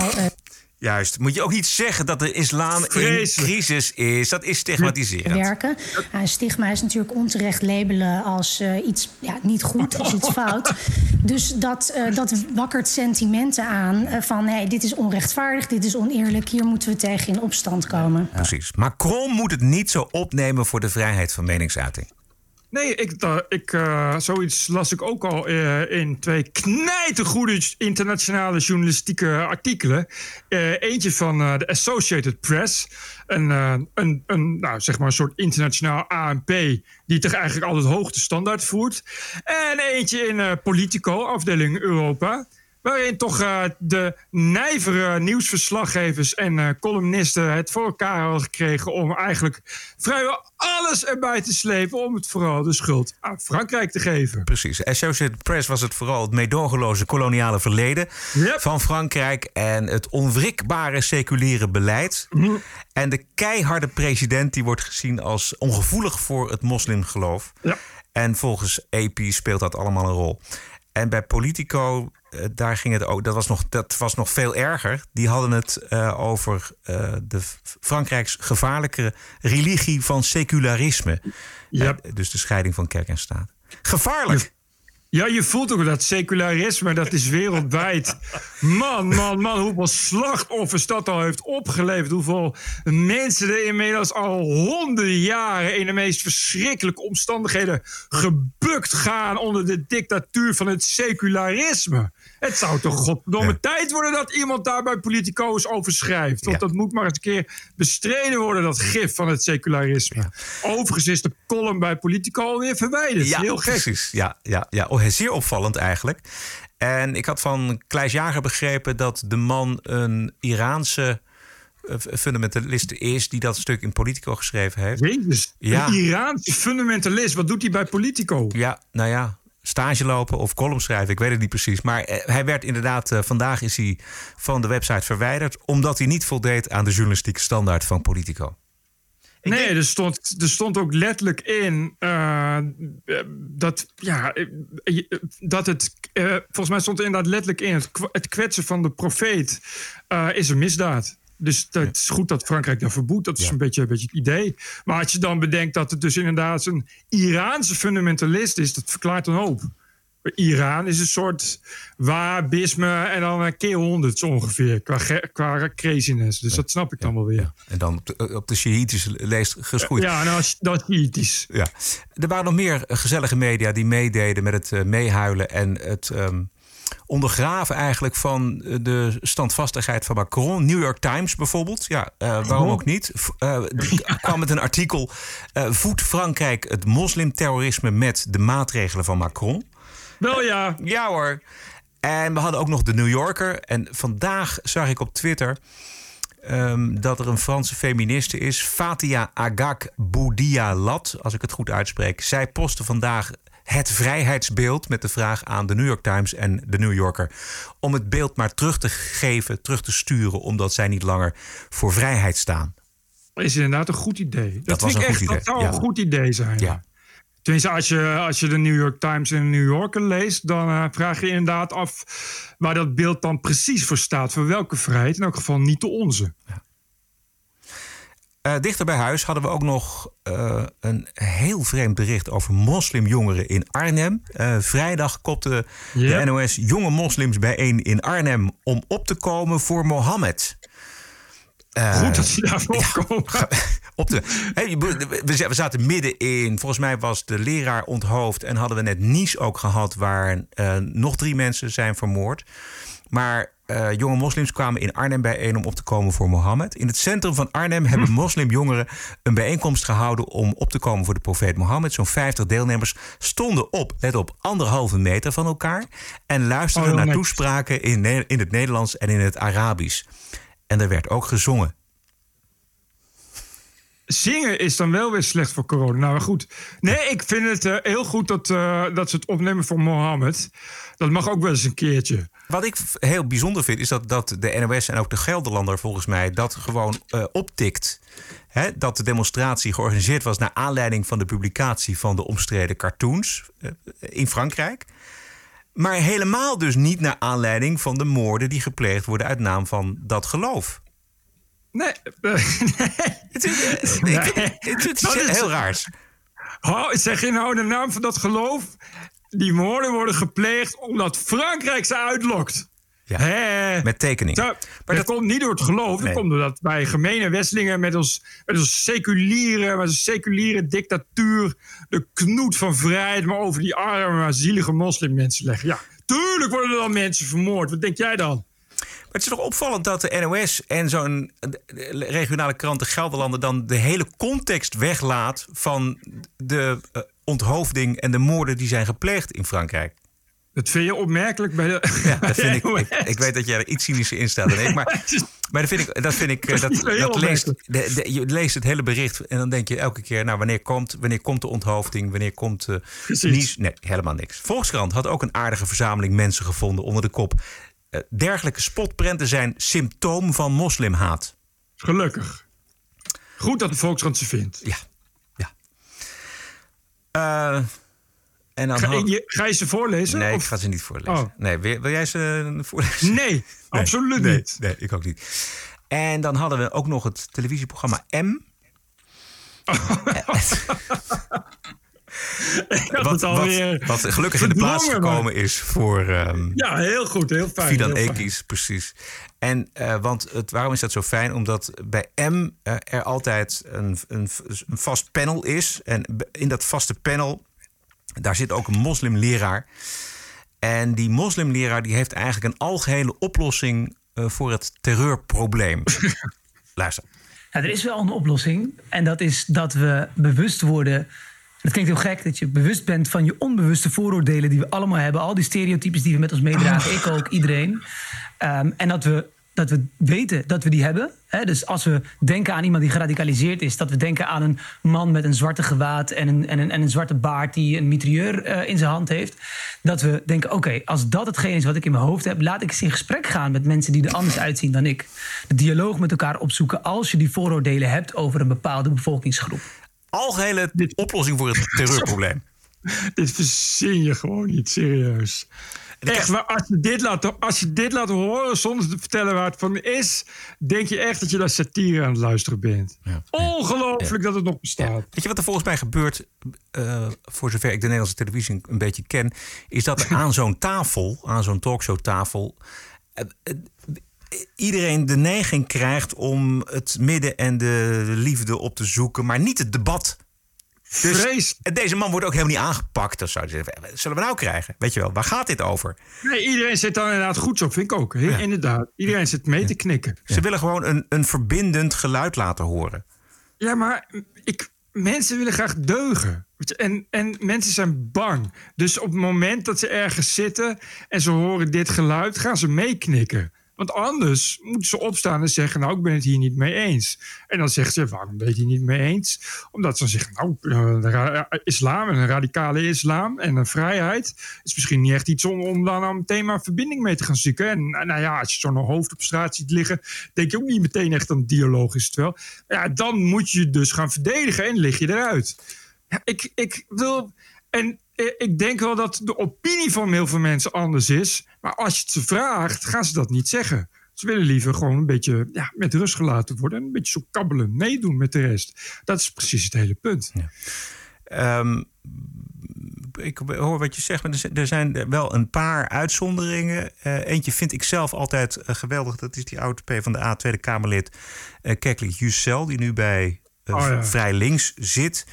Juist. Moet je ook niet zeggen dat de islam Vreselijk. in crisis is. Dat is stigmatiserend. Werken. Uh, stigma is natuurlijk onterecht labelen als uh, iets ja, niet goed, als iets fout. Dus dat, uh, dat wakkert sentimenten aan van hey, dit is onrechtvaardig, dit is oneerlijk, hier moeten we tegen in opstand komen. Ja, precies. Macron moet het niet zo opnemen voor de vrijheid van meningsuiting. Nee, ik, uh, ik, uh, zoiets las ik ook al uh, in twee knijtergoede internationale journalistieke artikelen. eentje van de Associated Press. Een, een, een, nou, zeg maar een soort internationaal ANP die toch eigenlijk altijd hoogte standaard voert. En eentje in Politico, afdeling Europa. Waarin toch uh, de nijvere nieuwsverslaggevers en uh, columnisten het voor elkaar hadden gekregen om eigenlijk vrijwel alles erbij te slepen om het vooral de schuld aan Frankrijk te geven. Precies. Associated Press was het vooral het meedogenloze koloniale verleden yep. van Frankrijk en het onwrikbare seculiere beleid. Mm. En de keiharde president die wordt gezien als ongevoelig voor het moslimgeloof. Ja. En volgens AP speelt dat allemaal een rol. En bij Politico eh, daar ging het ook. Dat was nog, dat was nog veel erger. Die hadden het eh, over uh, de Frankrijks gevaarlijke religie van secularisme. Ja. dus de scheiding van kerk en staat. Gevaarlijk. Ja, je voelt ook dat secularisme, dat is wereldwijd. Man, man, man, hoeveel slachtoffers dat al heeft opgeleverd. Hoeveel mensen er inmiddels al honderden jaren in de meest verschrikkelijke omstandigheden gebukt gaan onder de dictatuur van het secularisme. Het zou toch godverdomme tijd worden dat iemand daar bij politico's over schrijft. Want dat moet maar eens een keer bestreden worden, dat gif van het secularisme. Overigens is de column bij Politico alweer verwijderd. Ja, Heel gek. precies. Ja, ja, ja. Oh, zeer opvallend eigenlijk. En ik had van Kleis Jager begrepen dat de man een Iraanse eh, fundamentalist is die dat stuk in Politico geschreven heeft. Jezus, Ja. een Iraanse fundamentalist. Wat doet hij bij Politico? Ja, nou ja, stage lopen of column schrijven, ik weet het niet precies. Maar eh, hij werd inderdaad, eh, vandaag is hij van de website verwijderd, omdat hij niet voldeed aan de journalistieke standaard van Politico. nee, er, stond, er stond ook letterlijk in eh, dat, ja, dat het. eh, volgens mij stond er inderdaad letterlijk in: het, het kwetsen van de profeet eh, is een misdaad. Dus het is goed dat Frankrijk dat verbiedt. Dat is een, beetje, een beetje het idee. Maar als je dan bedenkt dat het dus inderdaad een Iraanse fundamentalist is, dat verklaart een hoop. Iran is een soort wahhabisme en dan een keer honderd ongeveer qua, craziness. Dus dat snap ik dan wel weer. En dan op de, op de Shiïtische leest geschoeid. Ja, nou, dat is Shiïtisch. Ja. Er waren nog meer eh, gezellige media die meededen met het eh, meehuilen en het ehm, ondergraven eigenlijk van eh, de standvastigheid van Macron. New York Times bijvoorbeeld. Ja, eh, waarom Oh. ook niet? Eh, die kwam met een artikel. voedt Frankrijk het moslimterrorisme met de maatregelen van Macron? Wel ja. Ja hoor. En we hadden ook nog de New Yorker. En vandaag zag ik op Twitter ehm, dat er een Franse feministe is. Fatia Agak Boudia Lat, als ik het goed uitspreek. Zij postte vandaag het vrijheidsbeeld met de vraag aan de New York Times en de New Yorker. Om het beeld maar terug te geven, terug te sturen, omdat zij niet langer voor vrijheid staan. is inderdaad een goed idee. Dat, was vind ik een echt, goed dat idee, zou ja. een goed idee zijn. Ja. Tenminste, als je, als je de New York Times en de New Yorker leest, dan eh, vraag je inderdaad af waar dat beeld dan precies voor staat. Voor welke vrijheid? In elk geval niet de onze. Eh, dichter bij huis hadden we ook nog eh, een heel vreemd bericht over moslimjongeren in Arnhem. Eh, vrijdag kopte Ja. de NOS jonge moslims bijeen in Arnhem om op te komen voor Mohammed. Goed dat ze daarvoor komen. op de, we, zaten midden in, volgens mij was de leraar onthoofd en hadden we net Nice ook gehad waar nog drie mensen zijn vermoord. Maar eh, jonge moslims kwamen in Arnhem bijeen om op te komen voor Mohammed. In het centrum van Arnhem hebben moslimjongeren een bijeenkomst gehouden om op te komen voor de profeet Mohammed. Zo'n 50 deelnemers stonden op, let op, anderhalve meter van elkaar en luisterden Oh, naar toespraken in, in het Nederlands en in het Arabisch. En er werd ook gezongen. Zingen is dan wel weer slecht voor corona. Nou, maar goed. Nee, ik vind het eh, heel goed dat, eh, dat ze het opnemen voor Mohammed. Dat mag ook wel eens een keertje. Wat ik heel bijzonder vind, is dat, dat de NOS en ook de Gelderlander volgens mij dat gewoon eh, optikt. Hè, dat de demonstratie georganiseerd was naar aanleiding van de publicatie van de omstreden cartoons eh, in Frankrijk. Maar helemaal dus niet naar aanleiding van de moorden die gepleegd worden uit naam van dat geloof. Nee, eh, Het is- heel raars. Oh, zeg je nou de naam van dat geloof? Die moorden worden gepleegd omdat Frankrijk ze uitlokt. Ja, Hè? met tekeningen. Zo, Maar dat, dat- komt niet door het geloof. Nee. Dat komt doordat wij gemene Westelingen met ons, met ons seculiere, met onze seculiere dictatuur de knoet van vrijheid maar over die arme, zielige moslimmensen leggen. Ja, tuurlijk worden er dan mensen vermoord. Wat denk jij dan? Maar het is toch opvallend dat de NOS en zo'n regionale krant de Gelderlander dan de hele context weglaat van de eh, onthoofding en de moorden die zijn gepleegd in Frankrijk. Dat vind je opmerkelijk bij de. Ja, dat vind ik, ik. Ik weet dat jij er iets cynischer in staat dan ik, maar, maar dat vind ik, dat vind ik, eh, dat, Dat leest, de, de- je leest het hele bericht en dan denk je elke keer, nou wanneer komt, wanneer komt de onthoofding, wanneer komt eh Precies. Nice? Nee, helemaal niks. Volkskrant had ook een aardige verzameling mensen gevonden onder de kop. eh, dergelijke spotprenten zijn symptoom van moslimhaat. Gelukkig. Goed dat de Volkskrant ze vindt. Ja. Eh, En dan Ga, je, ga je ze voorlezen? Nee, ik ga ze niet voorlezen. Oh. Nee, wil, jij ze voorlezen? Nee, absoluut nee, niet. Nee, ik ook niet. En dan hadden we ook nog het televisieprogramma M. had wat, wat, wat gelukkig in de plaats gekomen is voor ehm Ja, heel goed, heel fijn. Fidan. Ekis, precies. En eh, want het, waarom is dat zo fijn? Omdat bij M eh, er altijd een, een, een vast panel is. En in dat vaste panel, daar zit ook een moslimleraar. En die moslimleraar die heeft eigenlijk een algehele oplossing eh, voor het terreurprobleem. Luister. Ja, er is wel een oplossing. En dat is dat we bewust worden. Het klinkt heel gek dat je bewust bent van je onbewuste vooroordelen die we allemaal hebben. Al die stereotypes die we met ons meedragen. Ik ook, iedereen. Ehm, en dat we, dat we weten dat we die hebben. Hè? Dus als we denken aan iemand die geradicaliseerd is, dat we denken aan een man met een zwarte gewaad en een, en een, en een zwarte baard die een mitrailleur eh, in zijn hand heeft. Dat we denken: oké, als dat hetgeen is wat ik in mijn hoofd heb, laat ik eens in gesprek gaan met mensen die er anders uitzien dan ik. De dialoog met elkaar opzoeken als je die vooroordelen hebt over een bepaalde bevolkingsgroep. Algehele oplossing voor het terreurprobleem. Dit verzin je gewoon niet serieus. Echt, maar als je, dit laat, als je dit laat horen zonder te vertellen waar het van is, denk je echt dat je naar satire aan het luisteren bent. Ongelooflijk dat het nog bestaat. Weet je wat er volgens mij gebeurt, eh, voor zover ik de Nederlandse televisie een beetje ken, is dat er aan zo'n tafel, aan zo'n talkshowtafel, eh, iedereen de neiging krijgt om het midden en de liefde op te zoeken, maar niet het debat. Dus deze man wordt ook helemaal niet aangepakt. Dat zou je zeggen, wat zullen we nou krijgen? Weet je wel, waar gaat dit over? Nee, iedereen zit dan inderdaad goed zo, vind ik ook. Inderdaad. Iedereen zit mee te knikken. Ze willen gewoon een, een verbindend geluid laten horen. Ja, maar ik, mensen willen graag deugen. En, en mensen zijn bang. Dus op het moment dat ze ergens zitten en ze horen dit geluid, gaan ze meeknikken. Want anders moeten ze opstaan en zeggen: Nou, ik ben het hier niet mee eens. En dan zeggen ze: Waarom ben je het niet mee eens? Omdat ze dan zeggen: Nou, eh, ra- islam en een radicale islam en een vrijheid is misschien niet echt iets om, om dan al meteen maar verbinding mee te gaan zoeken. En eh, nou ja, als je zo'n hoofd op straat ziet liggen, denk je ook niet meteen echt aan dialoog is. Ja, dan moet je dus gaan verdedigen en lig je eruit. Ja, ik, ik wil. En eh, ik denk wel dat de opinie van heel veel mensen anders is. Maar als je het ze vraagt, gaan ze dat niet zeggen. Ze willen liever gewoon een beetje ja, met rust gelaten worden. En een beetje zo kabbelen, meedoen met de rest. Dat is precies het hele punt. Ehm, ik hoor wat je zegt, maar er zijn- wel een paar uitzonderingen. Eh, eentje vind ik zelf altijd eh, geweldig. Dat is die oude P van de A Tweede Kamerlid uh, Keklik Jussel, die nu bij eh, Oh, ja. Vrij Links zit.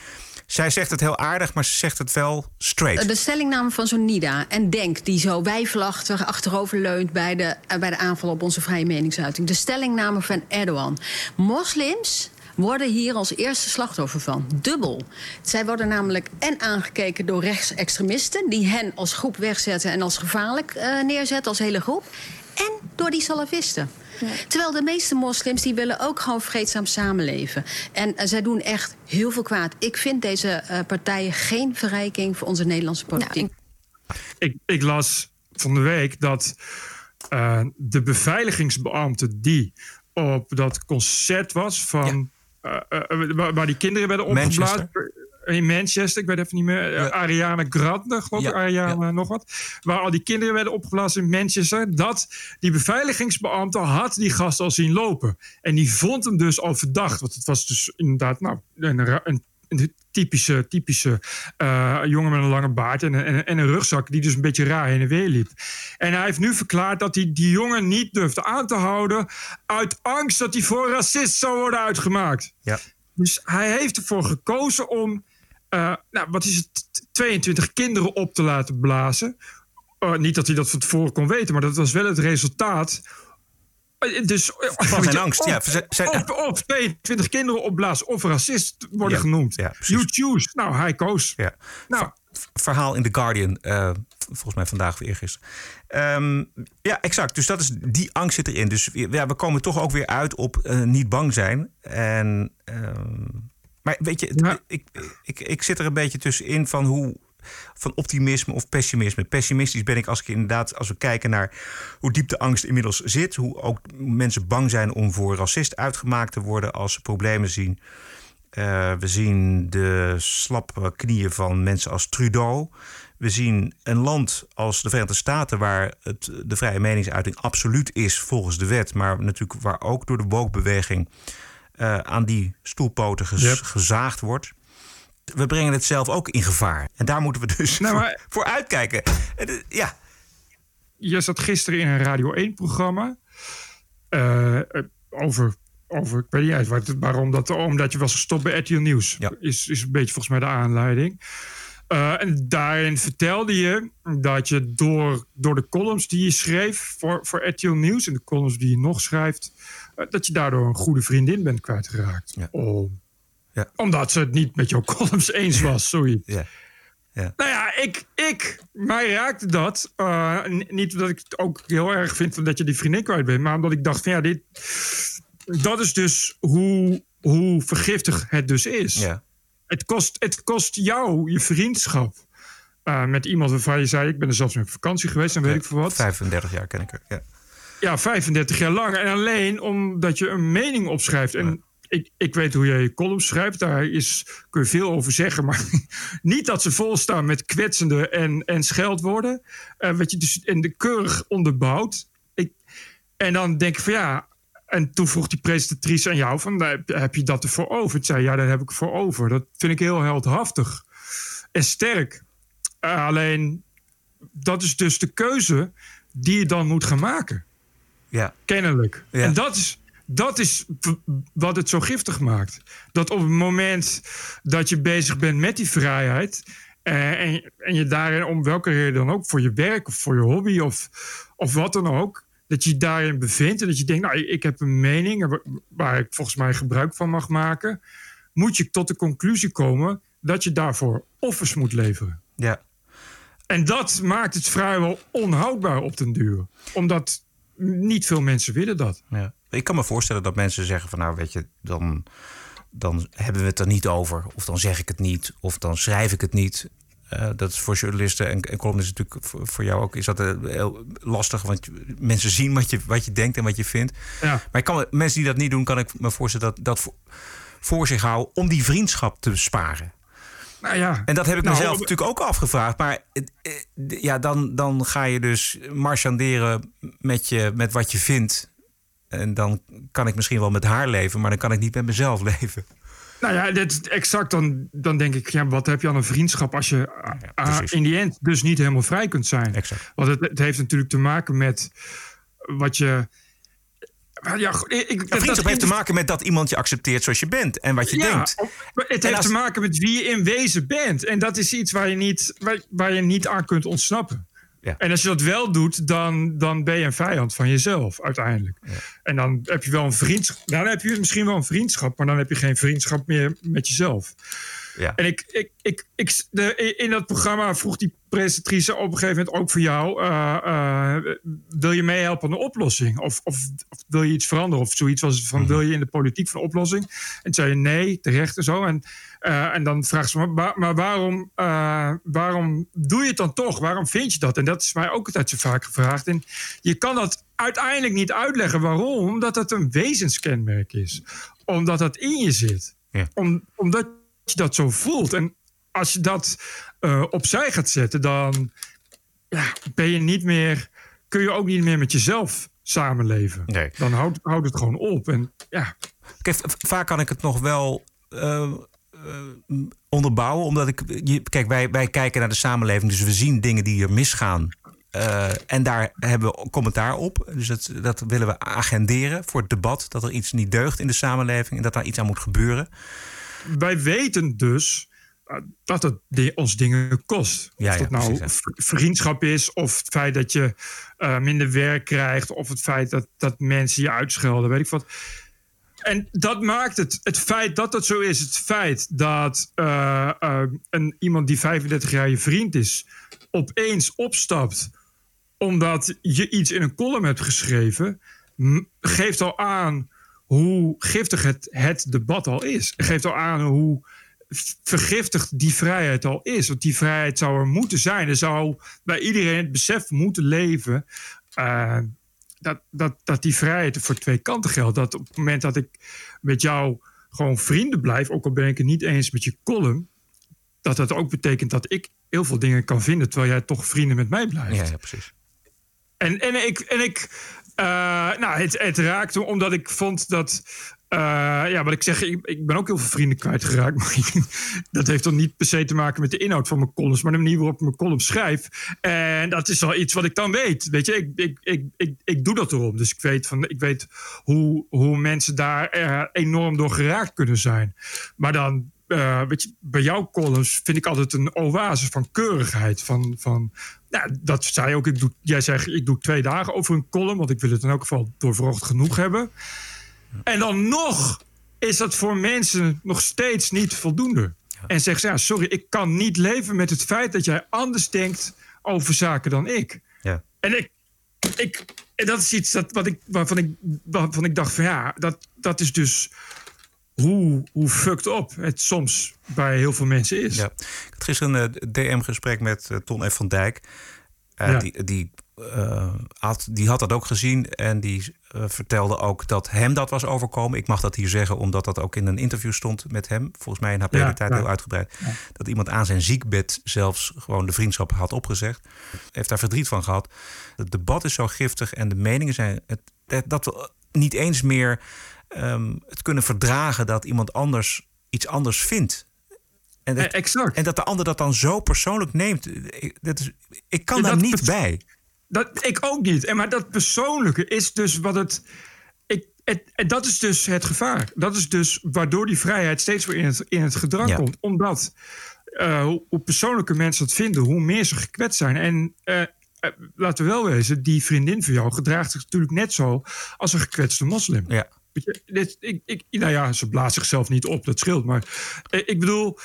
Zij zegt het heel aardig, maar ze zegt het wel straight. De stellingname van zo'n NIDA en Denk, die zo wijfelachtig achterover leunt bij de, eh, bij de aanval op onze vrije meningsuiting. De stellingname van Erdogan. Moslims worden hier als eerste slachtoffer van. Dubbel. Zij worden namelijk en aangekeken door rechtsextremisten... die hen als groep wegzetten en als gevaarlijk eh, neerzetten, als hele groep... en door die salafisten. Terwijl de meeste moslims die willen ook gewoon vreedzaam samenleven. En eh, zij doen echt heel veel kwaad. Ik vind deze eh, partijen geen verrijking voor onze Nederlandse politiek. Ik, ik las van de week dat eh, de beveiligingsbeambte die op dat concert was van. waar, waar die kinderen werden opgeblazen. In Manchester, ik weet even niet meer. eh, Ariana Grande, geloof ik. Ariana nog wat. Waar al die kinderen werden opgeblazen in Manchester. Dat die beveiligingsbeambte had die gast al zien lopen. En die vond hem dus al verdacht. Want het was dus inderdaad nou, een, een, een typische, typische eh, jongen met een lange baard en, en een rugzak. Die dus een beetje raar heen en weer liep. En hij heeft nu verklaard dat hij die jongen niet durfde aan te houden. Uit angst dat hij voor racist zou worden uitgemaakt. Ja. Dus hij heeft ervoor gekozen om, eh, nou, wat is het, 22 kinderen op te laten blazen. Eh, niet dat hij dat van tevoren kon weten, maar dat was wel het resultaat. Eh, Dus, Van zijn je, angst, of, ja. Of 22 kinderen opblazen of racist worden Ja, genoemd. ja, you choose. Nou, hij koos. Ja. Nou, verhaal in The Guardian, volgens mij vandaag of eergisteren. Ehm ja, exact. Dus dat is, die angst zit erin. Dus ja, we komen toch ook weer uit op niet bang zijn. En, ehm, maar weet je, het- ik, ik, ik zit er een beetje tussenin van hoe van optimisme of pessimisme. Pessimistisch ben ik als ik inderdaad, als we kijken naar hoe diep de angst inmiddels zit, hoe ook mensen bang zijn om voor racist uitgemaakt te worden als ze problemen zien. Uh, we zien de slappe knieën van mensen als Trudeau. We zien een land als de Verenigde Staten, waar het, de vrije meningsuiting absoluut is volgens de wet, maar natuurlijk waar ook door de woke-beweging uh, aan die stoelpoten gez, yep. gezaagd wordt. We brengen het zelf ook in gevaar. En daar moeten we dus nou, maar, voor, voor, uitkijken. Ja. Je zat gisteren in een Radio 1-programma uh, over over, ik weet niet uit waarom dat, omdat je was gestopt bij RTL Nieuws. Ja. Is, is een beetje volgens mij de aanleiding. Uh, en daarin vertelde je dat je door, door de columns die je schreef voor, voor RTL Nieuws... en de columns die je nog schrijft... Uh, dat je daardoor een goede vriendin bent kwijtgeraakt. Ja. Om, ja. Omdat ze het niet met jouw columns eens was, zoiets. Ja. Ja. Nou ja, ik, ik, mij raakte dat. Uh, niet dat ik het ook heel erg vind dat je die vriendin kwijt bent... maar omdat ik dacht van ja, dit dat is dus hoe, hoe vergiftig het dus is. Ja. Het, kost, het kost jou je vriendschap. Uh, met iemand waarvan je zei: Ik ben er zelfs met vakantie geweest en weet ik veel wat. 35 jaar ken ik er. Ja. Ja, 35 jaar lang. En alleen omdat je een mening opschrijft. En ik, ik weet hoe jij je columns schrijft. Daar is, kun je veel over zeggen. Maar niet dat ze vol staan met kwetsende en, en scheldwoorden. Uh, wat je dus in de keurig onderbouwt. Ik, en dan denk ik van ja, en toen vroeg die presentatrice aan jou: van, heb je dat ervoor over? Ik zei: Ja, daar heb ik voor over. Dat vind ik heel heldhaftig en sterk. Uh, alleen dat is dus de keuze die je dan moet gaan maken. Ja. Kennelijk. Ja. En dat is, dat is wat het zo giftig maakt. Dat op het moment dat je bezig bent met die vrijheid. Uh, en, en je daarin om welke reden dan ook, voor je werk of voor je hobby of, of wat dan ook dat je daarin bevindt en dat je denkt, nou, ik heb een mening waar ik volgens mij gebruik van mag maken, moet je tot de conclusie komen dat je daarvoor offers moet leveren. Ja. En dat maakt het vrijwel onhoudbaar op den duur. Omdat niet veel mensen willen dat. Ja. Ik kan me voorstellen dat mensen zeggen van nou weet je, dan, dan hebben we het er niet over. Of dan zeg ik het niet. Of dan schrijf ik het niet. Uh, dat is voor journalisten en, en columnisten natuurlijk voor, voor, jou ook is dat uh, heel lastig. Want mensen zien wat je, wat je denkt en wat je vindt. Ja. Maar ik kan, mensen die dat niet doen, kan ik me voorstellen dat dat voor, voor zich houden om die vriendschap te sparen. Nou ja. En dat heb ik nou, mezelf natuurlijk ook afgevraagd. Maar eh, ja, dan, dan ga je dus marchanderen met, je, met wat je vindt. En dan kan ik misschien wel met haar leven, maar dan kan ik niet met mezelf leven. Nou ja, dit, exact. Dan, dan denk ik, ja, wat heb je aan een vriendschap als je ja, in die end dus niet helemaal vrij kunt zijn? Exact. Want het, het heeft natuurlijk te maken met wat je. Ja, ik, vriendschap heeft te maken met dat iemand je accepteert zoals je bent en wat je ja, denkt. Het heeft te maken met wie je in wezen bent. En dat is iets waar je niet, waar, waar je niet aan kunt ontsnappen. Ja. En als je dat wel doet, dan, dan ben je een vijand van jezelf uiteindelijk. Ja. En dan heb je wel een vriendschap. Dan heb je misschien wel een vriendschap, maar dan heb je geen vriendschap meer met jezelf. Ja. En ik, ik, ik, ik, de, in dat programma vroeg die presentatrice op een gegeven moment ook voor jou: uh, uh, wil je meehelpen aan de oplossing? Of, of, of, wil je iets veranderen? Of zoiets was van: mhm. wil je in de politiek van oplossing? En toen zei je nee, terecht en zo. En, uh, en dan vraagt ze me: maar, waarom, waarom doe je het dan toch? Waarom vind je dat? En dat is mij ook altijd zo vaak gevraagd. En je kan dat uiteindelijk niet uitleggen waarom, omdat het een wezenskenmerk is, omdat dat in je zit. Ja. Om, omdat je dat zo voelt. En als je dat uh, opzij gaat zetten, dan ja, ben je niet meer, kun je ook niet meer met jezelf samenleven. Nee. Dan houdt, houdt het gewoon op. En, ja. Kijk, vaak kan ik het nog wel uh, uh, onderbouwen, omdat ik. Je, kijk, wij, wij kijken naar de samenleving, dus we zien dingen die er misgaan. Uh, en daar hebben we commentaar op. Dus dat, dat willen we agenderen voor het debat. Dat er iets niet deugt in de samenleving en dat daar iets aan moet gebeuren wij weten dus eh, dat het ons dingen kost. Ja, of het nou vriendschap is, of het feit dat je uh, minder werk krijgt, of het feit dat, dat mensen je uitschelden, weet ik wat. En dat maakt het, het feit dat het zo is, het feit dat uh, een, iemand die 35 jaar je vriend is, opeens opstapt omdat je iets in een column hebt geschreven, geeft al aan hoe giftig het, het debat al is. Het geeft al aan hoe vergiftigd die vrijheid al is. Want die vrijheid zou er moeten zijn. Er zou bij iedereen het besef moeten leven. Uh, dat, dat, dat die vrijheid voor twee kanten geldt. Dat op het moment dat ik met jou gewoon vrienden blijf, ook al ben ik het niet eens met je column, dat dat ook betekent dat ik heel veel dingen kan vinden, terwijl jij toch vrienden met mij blijft. Ja, ja precies. En, en ik, en ik uh, nou, het, het raakte omdat ik vond dat. Uh, ja, wat ik zeg, ik, ben ook heel veel vrienden kwijtgeraakt. Maar dat heeft dan niet per se te maken met de inhoud van mijn columns, maar de manier waarop ik mijn column schrijf. En dat is wel iets wat ik dan weet. Weet je, ik, ik, ik, ik, doe dat erom. Dus ik weet, van, ik weet hoe, hoe mensen daar uh, enorm door geraakt kunnen zijn. Maar dan uh, weet je, bij jouw columns vind ik altijd een oase van keurigheid. Van, van, nou, dat zei ook. Ik doe, jij zegt, ik doe twee dagen over een column, want ik wil het in elk geval doorvrocht genoeg hebben. En dan nog is dat voor mensen nog steeds niet voldoende. En zegt ze, ja, sorry, ik kan niet leven met het feit dat jij anders denkt over zaken dan ik. Ja. En ik, ik en dat is iets dat, wat ik, waarvan, ik, waarvan ik dacht van ja, dat, dat is dus hoe, hoe fucked up het soms bij heel veel mensen is. Ja. Ik had gisteren een DM-gesprek met uh, Ton F. van Dijk. Uh, ja. Die, die, uh, had, die had dat ook gezien en die vertelde ook dat hem dat was overkomen. Ik mag dat hier zeggen omdat dat ook in een interview stond met hem. Volgens mij in HP ja, tijd heel uitgebreid. Dat iemand aan zijn ziekbed zelfs gewoon de vriendschap had opgezegd. Heeft daar verdriet van gehad. Het debat is zo giftig en de meningen zijn... Het, dat we niet eens meer um, het kunnen verdragen dat iemand anders iets anders vindt. En dat, exact. en dat de ander dat dan zo persoonlijk neemt. Ik, dat is, ik kan daar niet bij. Dat, ik ook niet. En maar dat persoonlijke is dus wat het. Ik, het, en dat is dus het gevaar. Dat is dus waardoor die vrijheid steeds weer in het, in het gedrang ja. komt. Omdat uh, hoe, hoe persoonlijke mensen het vinden, hoe meer ze gekwetst zijn. En uh, uh, laten we wel wezen, die vriendin van jou gedraagt zich natuurlijk net zo als een gekwetste moslim. Ja. Ik, ik, nou ja, ze blaast zichzelf niet op, dat scheelt. Maar eh, ik bedoel,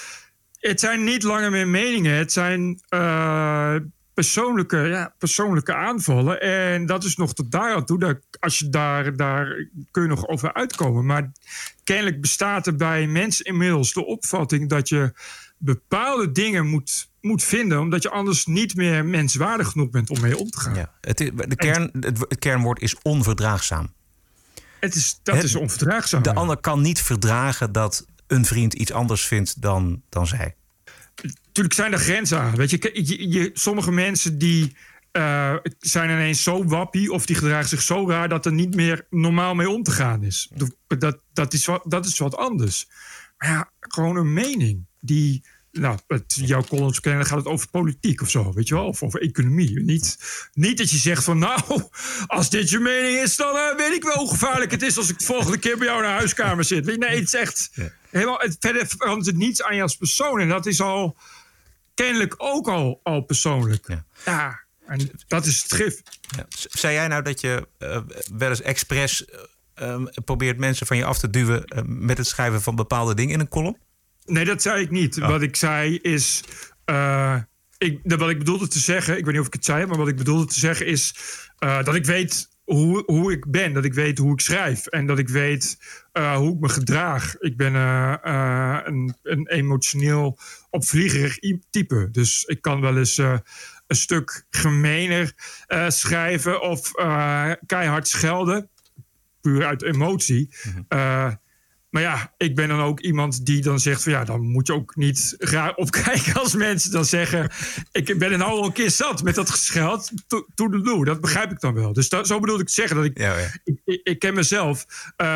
het zijn niet langer meer meningen. Het zijn uh, persoonlijke, ja, persoonlijke aanvallen. En dat is nog tot daar toe. Dat, als je daar, daar kun je nog over uitkomen. Maar kennelijk bestaat er bij mensen inmiddels de opvatting dat je bepaalde dingen moet, moet vinden, omdat je anders niet meer menswaardig genoeg bent om mee om te gaan. Ja, het, de kern, het kernwoord is onverdraagzaam. Het is, dat het, is onverdraagzaam. De ander kan niet verdragen dat een vriend iets anders vindt dan, dan zij. Natuurlijk zijn er grenzen aan. Weet je, je, je sommige mensen die uh, zijn ineens zo wappie of die gedragen zich zo raar dat er niet meer normaal mee om te gaan is. Dat, dat, is, wat, dat is wat anders. Maar ja, gewoon een mening die nou, jouw columns kennen, gaat het over politiek of zo, weet je wel, of over economie. Niet, niet dat je zegt van, nou, als dit je mening is, dan uh, weet ik wel hoe gevaarlijk het is als ik de volgende keer bij jou in de huiskamer zit. Nee, het is echt, ja. helemaal, het, verder verandert het niets aan je als persoon. En dat is al kennelijk ook al, al persoonlijk. Ja. ja en dat is het gif. Ja. Zei jij nou dat je uh, wel eens expres uh, probeert mensen van je af te duwen met het schrijven van bepaalde dingen in een column? Nee, dat zei ik niet. Oh. Wat ik zei is. Uh, ik, wat ik bedoelde te zeggen, ik weet niet of ik het zei, maar wat ik bedoelde te zeggen is uh, dat ik weet hoe, hoe ik ben, dat ik weet hoe ik schrijf en dat ik weet uh, hoe ik me gedraag. Ik ben een, een, emotioneel opvliegerig type, dus ik kan wel eens een stuk gemener schrijven of keihard schelden, puur uit emotie. Mm -hmm. Maar ja, ik ben dan ook iemand die dan zegt van ja, dan moet je ook niet graag opkijken als mensen dan zeggen: Ik ben er nou al een keer zat met dat gescheld. To de doe. Dat begrijp ik dan wel. Dus dat, zo bedoel ik te zeggen dat ik, ja, ja. ik, ik, ik, ken mezelf. Uh,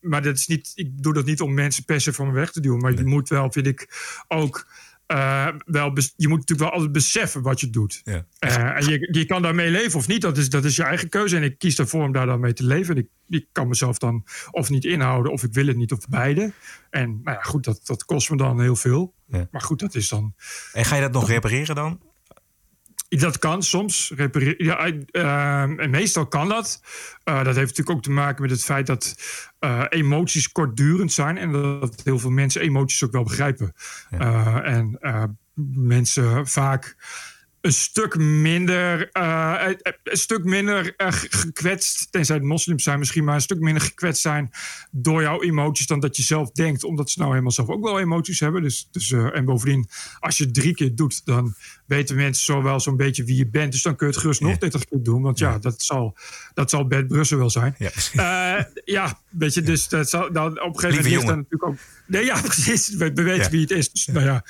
maar dat is niet, ik doe dat niet om mensen per se van me weg te duwen. Maar nee. je moet wel, vind ik, ook. Uh, wel je moet natuurlijk wel altijd beseffen wat je doet. Ja. Uh, en je, je kan daarmee leven of niet. Dat is, dat is je eigen keuze. En ik kies ervoor om daar dan mee te leven. En ik, ik kan mezelf dan of niet inhouden, of ik wil het niet, of beide. En nou ja, goed, dat, dat kost me dan heel veel. Ja. Maar goed, dat is dan. En ga je dat nog repareren dan? Dat kan soms. Ja, uh, en meestal kan dat. Uh, dat heeft natuurlijk ook te maken met het feit dat uh, emoties kortdurend zijn. En dat heel veel mensen emoties ook wel begrijpen. Ja. en mensen vaak een stuk minder, uh, een stuk minder uh, gekwetst, tenzij het moslims zijn misschien, maar een stuk minder gekwetst zijn door jouw emoties dan dat je zelf denkt, omdat ze nou helemaal zelf ook wel emoties hebben. Dus, dus, uh, en bovendien, als je het drie keer doet, dan weten mensen zo wel zo'n beetje wie je bent. Dus dan kun je het gerust nog 30 keer doen, want ja, ja dat, zal, dat zal Bert Brussel wel zijn. Ja, ja Weet je, dus dat zal, dan op een gegeven moment is dan natuurlijk ook. Nee, ja, precies. We, we weten wie het is. Dus, nou ja,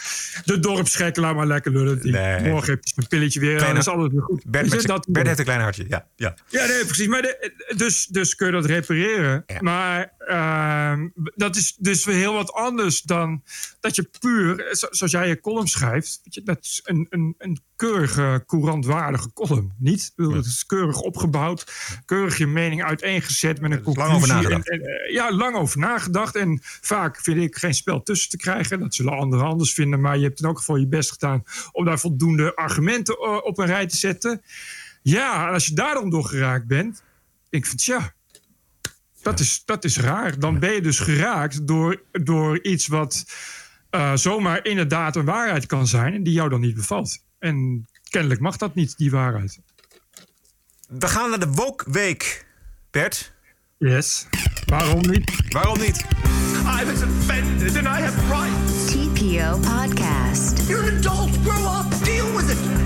de dorpsgek, laat maar lekker lullen. Die, Morgen heb je een pilletje weer. Kleine, en is alles weer goed. Bert, je, dat, Bert heeft een klein hartje. Ja, ja. ja, nee, precies. Maar de, dus, dus kun je dat repareren. Maar uh, dat is dus weer heel wat anders dan dat je puur, zoals jij je column schrijft, weet je, dat is een, een, een keurige, courantwaardige column. Niet? Ik bedoel, Het is keurig opgebouwd, keurig je mening uiteengezet met een conclusie. Lang over nagedacht. En, en, ja, lang over nagedacht. En vaak vind ik geen spel tussen te krijgen. Dat zullen anderen anders vinden. Maar je hebt in elk geval je best gedaan om daar voldoende argumenten op een rij te zetten. Ja, en als je daar dan door geraakt bent, ik vind ja, dat is, dat is raar. Dan ben je dus geraakt door, door iets wat uh, zomaar inderdaad een waarheid kan zijn en die jou dan niet bevalt. En kennelijk mag dat niet, die waarheid. We gaan naar de Woke Week, Bert. Yes. Waarom niet? Waarom niet? I was offended and I have rights. TPO Podcast. You're an adult. Grow up. Deal with it.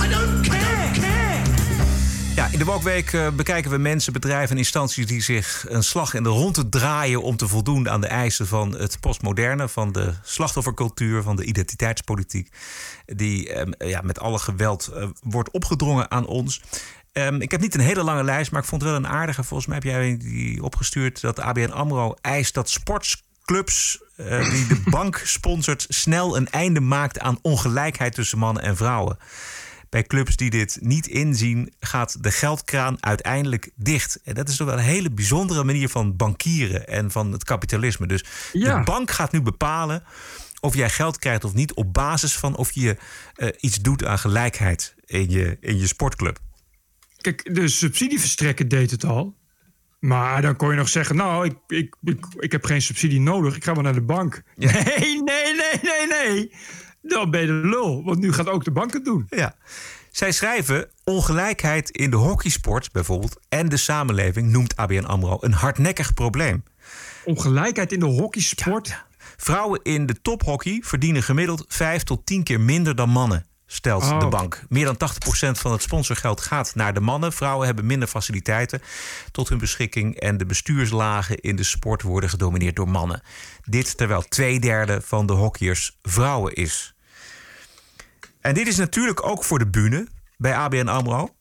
In de Wokweek uh, bekijken we mensen, bedrijven en instanties die zich een slag in de ronde draaien om te voldoen aan de eisen van het postmoderne, van de slachtoffercultuur, van de identiteitspolitiek, die um, ja, met alle geweld uh, wordt opgedrongen aan ons. Um, ik heb niet een hele lange lijst, maar ik vond wel een aardige. Volgens mij heb jij die opgestuurd dat ABN AMRO eist dat sportsclubs uh, die de bank sponsort snel een einde maakt aan ongelijkheid tussen mannen en vrouwen. Bij clubs die dit niet inzien, gaat de geldkraan uiteindelijk dicht. En dat is toch wel een hele bijzondere manier van bankieren en van het kapitalisme. Dus Ja. de bank gaat nu bepalen of jij geld krijgt of niet op basis van of je eh, iets doet aan gelijkheid in je, in je sportclub. Kijk, de subsidieverstrekker deed het al. Maar dan kon je nog zeggen, nou, ik, ik, ik, ik heb geen subsidie nodig. Ik ga wel naar de bank. Nee, nee, nee, nee, nee. Dan ben je de lul. Want nu gaat ook de bank het doen. Ja. Zij schrijven ongelijkheid in de hockeysport bijvoorbeeld en de samenleving noemt ABN AMRO een hardnekkig probleem. Ongelijkheid in de hockeysport? Vrouwen in de tophockey verdienen gemiddeld 5 tot 10 keer minder dan mannen, stelt Oh. de bank. Meer dan 80% van het sponsorgeld gaat naar de mannen. Vrouwen hebben minder faciliteiten tot hun beschikking en de bestuurslagen in de sport worden gedomineerd door mannen. Dit terwijl twee derde van de hockeyers vrouwen is. En dit is natuurlijk ook voor de bühne bij ABN AMRO.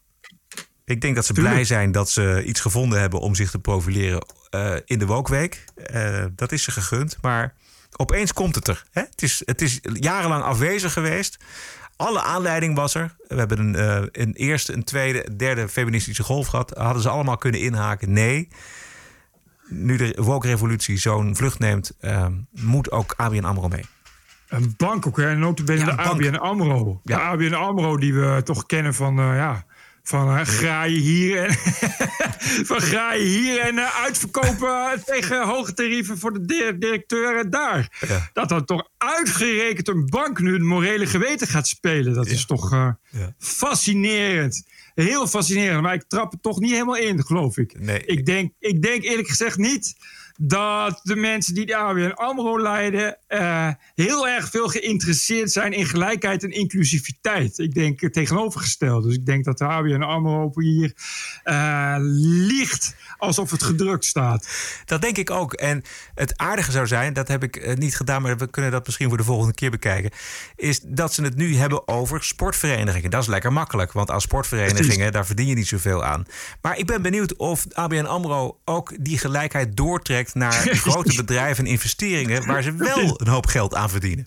Ik denk dat ze blij zijn dat ze iets gevonden hebben om zich te profileren eh, in de Wokweek. Eh, dat is ze gegund. Maar opeens komt het er. Hè? Het, is, het is jarenlang afwezig geweest. Alle aanleiding was er. We hebben een, eh, een eerste, een tweede, een derde feministische golf gehad. Hadden ze allemaal kunnen inhaken? Nee. Nu de woke-revolutie zo'n vlucht neemt, moet ook ABN AMRO mee. Een bank ook, hè? Notabene Ja, de. ABN AMRO. De ABN AMRO die we toch kennen van, eh, ja... Van uh, graaien hier en, van graaien hier en uh, uitverkopen tegen hoge tarieven voor de di- directeur en daar. Ja. Dat dan toch uitgerekend een bank nu het morele geweten gaat spelen. Dat is toch uh, Ja. fascinerend. Heel fascinerend. Maar ik trap er toch niet helemaal in, geloof ik. Nee. Ik, denk, ik denk eerlijk gezegd niet dat de mensen die de ABN AMRO leiden... eh, heel erg veel geïnteresseerd zijn in gelijkheid en inclusiviteit. Ik denk het tegenovergesteld. Dus ik denk dat de ABN AMRO hier eh, liegt alsof het gedrukt staat. Dat denk ik ook. En het aardige zou zijn, dat heb ik eh, niet gedaan, maar we kunnen dat misschien voor de volgende keer bekijken. Is dat ze het nu hebben over sportverenigingen. Dat is lekker makkelijk, want aan sportverenigingen, daar verdien je niet zoveel aan. Maar ik ben benieuwd of ABN Amro ook die gelijkheid doortrekt naar grote bedrijven en investeringen, waar ze wel een hoop geld aan verdienen.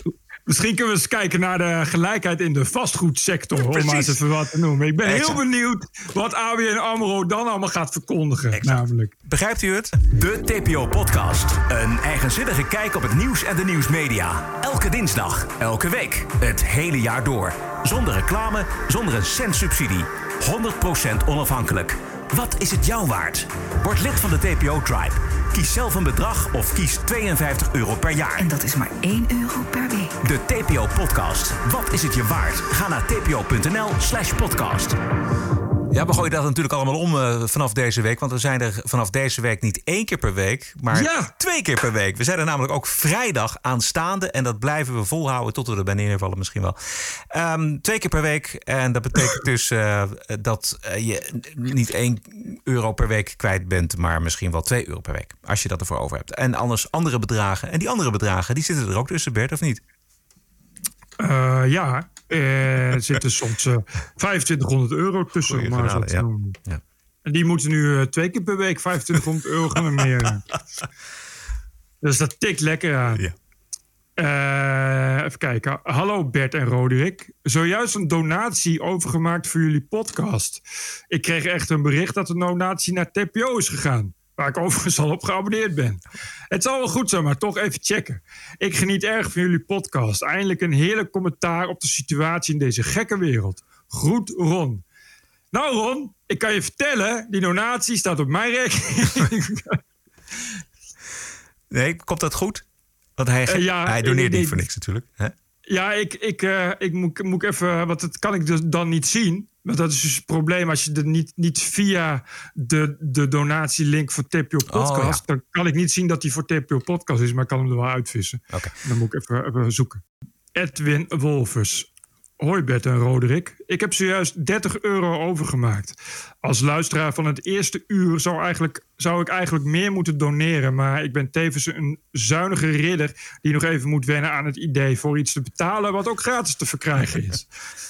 Misschien kunnen we eens kijken naar de gelijkheid in de vastgoedsector. Om maar eens even wat te noemen. Ik ben heel benieuwd wat ABN AMRO dan allemaal gaat verkondigen. Namelijk. Begrijpt u het? De TPO-podcast. Een eigenzinnige kijk op het nieuws en de nieuwsmedia. Elke dinsdag, elke week, het hele jaar door. Zonder reclame, zonder een cent subsidie. 100% onafhankelijk. Wat is het jou waard? Word lid van de TPO-tribe. Kies zelf een bedrag of kies 52 euro per jaar. En dat is maar 1 euro per week. De TPO-podcast. Wat is het je waard? Ga naar tpo.nl slash podcast. Ja, we gooien dat natuurlijk allemaal om eh, vanaf deze week. Want we zijn er vanaf deze week niet één keer per week, maar Ja. twee keer per week. We zijn er namelijk ook vrijdag aanstaande. En dat blijven we volhouden tot we erbij neervallen misschien wel. Ehm, twee keer per week. En dat betekent dus eh, dat eh, je niet één euro per week kwijt bent, maar misschien wel twee euro per week. Als je dat ervoor over hebt. En anders andere bedragen. En die andere bedragen, die zitten er ook tussen, Bert, of niet? Eh, ja, er zitten soms eh 2500 euro tussen. Goeie maar genade, te ja. Ja. En die moeten nu eh, twee keer per week 2500 euro gaan meer. Dus dat tikt lekker aan. Eh, even kijken. Hallo Bert en Roderick. Zojuist een donatie overgemaakt voor jullie podcast. Ik kreeg echt een bericht dat de donatie naar TPO is gegaan. Waar ik overigens al op geabonneerd ben. Het zal wel goed zijn, maar toch even checken. Ik geniet erg van jullie podcast. Eindelijk een heerlijk commentaar op de situatie in deze gekke wereld. Groet Ron. Nou Ron, ik kan je vertellen, die donatie staat op mijn rekening. Nee, komt dat goed? Want hij, Eh, ja, hij doneert nee, niet voor niks natuurlijk. Hè? Ja, ik, ik, eh, ik moet, moet even, want dat kan ik dus dan niet zien. Want dat is dus het probleem als je er niet, niet via de, de donatielink voor Podcast. Oh, Dan kan ik niet zien dat die voor TPO Podcast is, maar ik kan hem er wel uitvissen. Dan moet ik even, even zoeken. Edwin Wolfers. Hoi Bert en Roderick. Ik heb zojuist 30 euro overgemaakt. Als luisteraar van het eerste uur zou, eigenlijk, zou ik eigenlijk meer moeten doneren. Maar ik ben tevens een zuinige ridder die nog even moet wennen aan het idee voor iets te betalen wat ook gratis te verkrijgen is.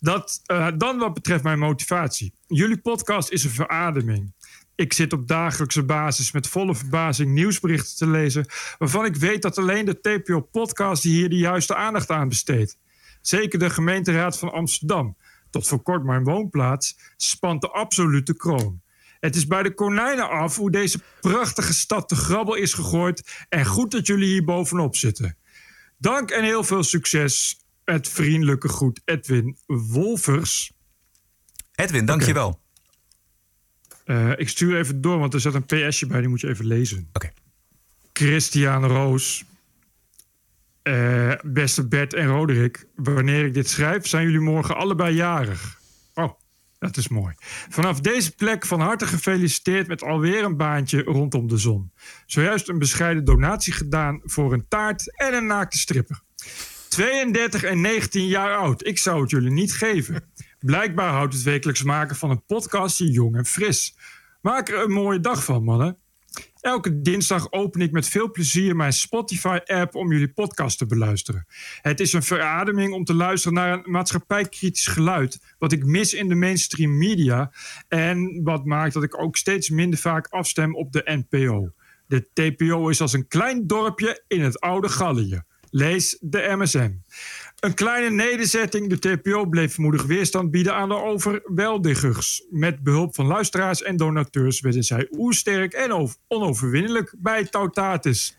Dat, eh, dan wat betreft mijn motivatie. Jullie podcast is een verademing. Ik zit op dagelijkse basis met volle verbazing nieuwsberichten te lezen... waarvan ik weet dat alleen de TPO-podcast hier de juiste aandacht aan besteedt. Zeker de gemeenteraad van Amsterdam, tot voor kort mijn woonplaats, spant de absolute kroon. Het is bij de konijnen af hoe deze prachtige stad te grabbel is gegooid... en goed dat jullie hier bovenop zitten. Dank en heel veel succes. Het vriendelijke groet Edwin Wolfers. Edwin, dankjewel. Eh, ik stuur even door, want er zit een PSje bij, die moet je even lezen. Oké. Christian Roos. Eh, beste Bert en Roderick, wanneer ik dit schrijf, zijn jullie morgen allebei jarig. Oh, dat is mooi. Vanaf deze plek van harte gefeliciteerd met alweer een baantje rondom de zon. Zojuist een bescheiden donatie gedaan voor een taart en een naakte stripper. 32 en 19 jaar oud. Ik zou het jullie niet geven. Blijkbaar houdt het wekelijks maken van een podcast je jong en fris. Maak er een mooie dag van, mannen. Elke dinsdag open ik met veel plezier mijn Spotify-app om jullie podcast te beluisteren. Het is een verademing om te luisteren naar een maatschappijkritisch geluid, wat ik mis in de mainstream media en wat maakt dat ik ook steeds minder vaak afstem op de NPO. De TPO is als een klein dorpje in het oude Gallië. Lees de MSM. Een kleine nederzetting. De TPO bleef moedig weerstand bieden aan de overweldigers. Met behulp van luisteraars en donateurs werden zij oersterk en over- onoverwinnelijk bij Tautatis.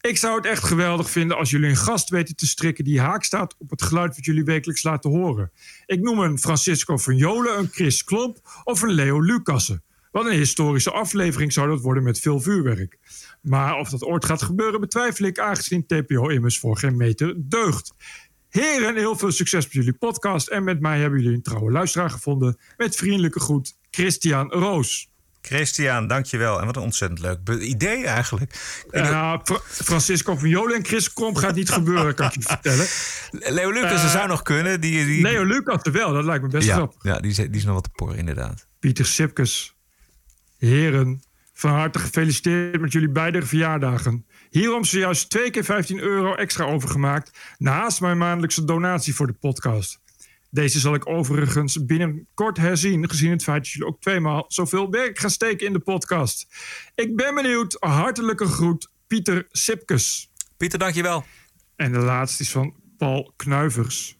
Ik zou het echt geweldig vinden als jullie een gast weten te strikken die haak staat op het geluid wat jullie wekelijks laten horen. Ik noem een Francisco van Jolen, een Chris Klomp of een Leo Lucassen. Wat een historische aflevering zou dat worden met veel vuurwerk. Maar of dat ooit gaat gebeuren betwijfel ik, aangezien TPO immers voor geen meter deugt. Heren, heel veel succes met jullie podcast. En met mij hebben jullie een trouwe luisteraar gevonden. Met vriendelijke groet, Christian Roos. Christian, dankjewel. En wat een ontzettend leuk idee eigenlijk. Ja, Fra- Francisco van Jolen en Chris Kromp gaat niet gebeuren, kan ik je vertellen. Leo Lucas, dat Eh, zou nog kunnen. Die, die... Leo Lucas er wel, dat lijkt me best ja, grappig. ja die, is, die is nog wat te porren, inderdaad. Pieter Sipkes. Heren, van harte gefeliciteerd met jullie beide verjaardagen. Hierom zojuist twee keer 15 euro extra overgemaakt... naast mijn maandelijkse donatie voor de podcast. Deze zal ik overigens binnenkort herzien... gezien het feit dat jullie ook tweemaal zoveel werk gaan steken in de podcast. Ik ben benieuwd. Hartelijke groet, Pieter Sipkes. Pieter, dankjewel. En de laatste is van Paul Knuivers.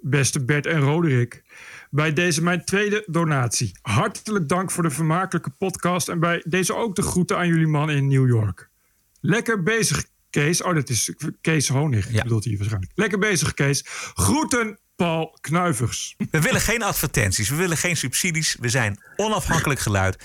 Beste Bert en Roderick. Bij deze mijn tweede donatie. Hartelijk dank voor de vermakelijke podcast. En bij deze ook de groeten aan jullie man in New York. Lekker bezig, Kees. Oh, dat is Kees Honig, bedoelt hij waarschijnlijk. Lekker bezig, Kees. Groeten, Paul Knuivers. We willen geen advertenties, we willen geen subsidies. We zijn onafhankelijk geluid.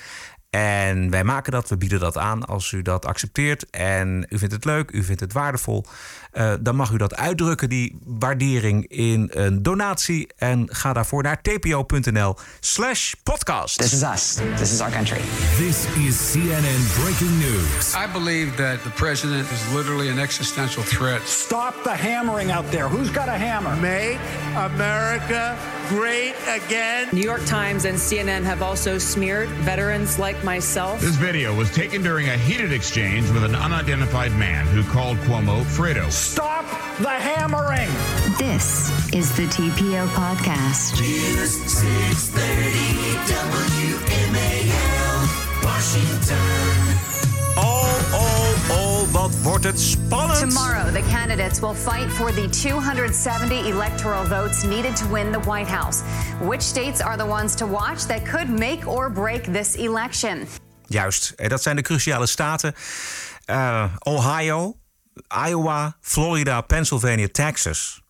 En wij maken dat, we bieden dat aan als u dat accepteert. En u vindt het leuk, u vindt het waardevol. Uh, dan mag u dat uitdrukken, die waardering, in een donatie. En ga daarvoor naar tpo.nl slash podcast. This is us. This is our country. This is CNN Breaking News. I believe that the president is literally an existential threat. Stop the hammering out there. Who's got a hammer? Make America great again. New York Times and CNN have also smeared veterans like myself. This video was taken during a heated exchange with an unidentified man who called Cuomo Fredo. Stop the hammering. This is the TPO podcast. News 630 WMAL, Washington. Wat wordt het spannend. Tomorrow, the candidates will fight for the 270 electoral votes needed to win the White House. Which states are the ones to watch that could make or break this election? Juist, en dat zijn de cruciale staten. Uh, Ohio, Iowa, Florida, Pennsylvania, Texas.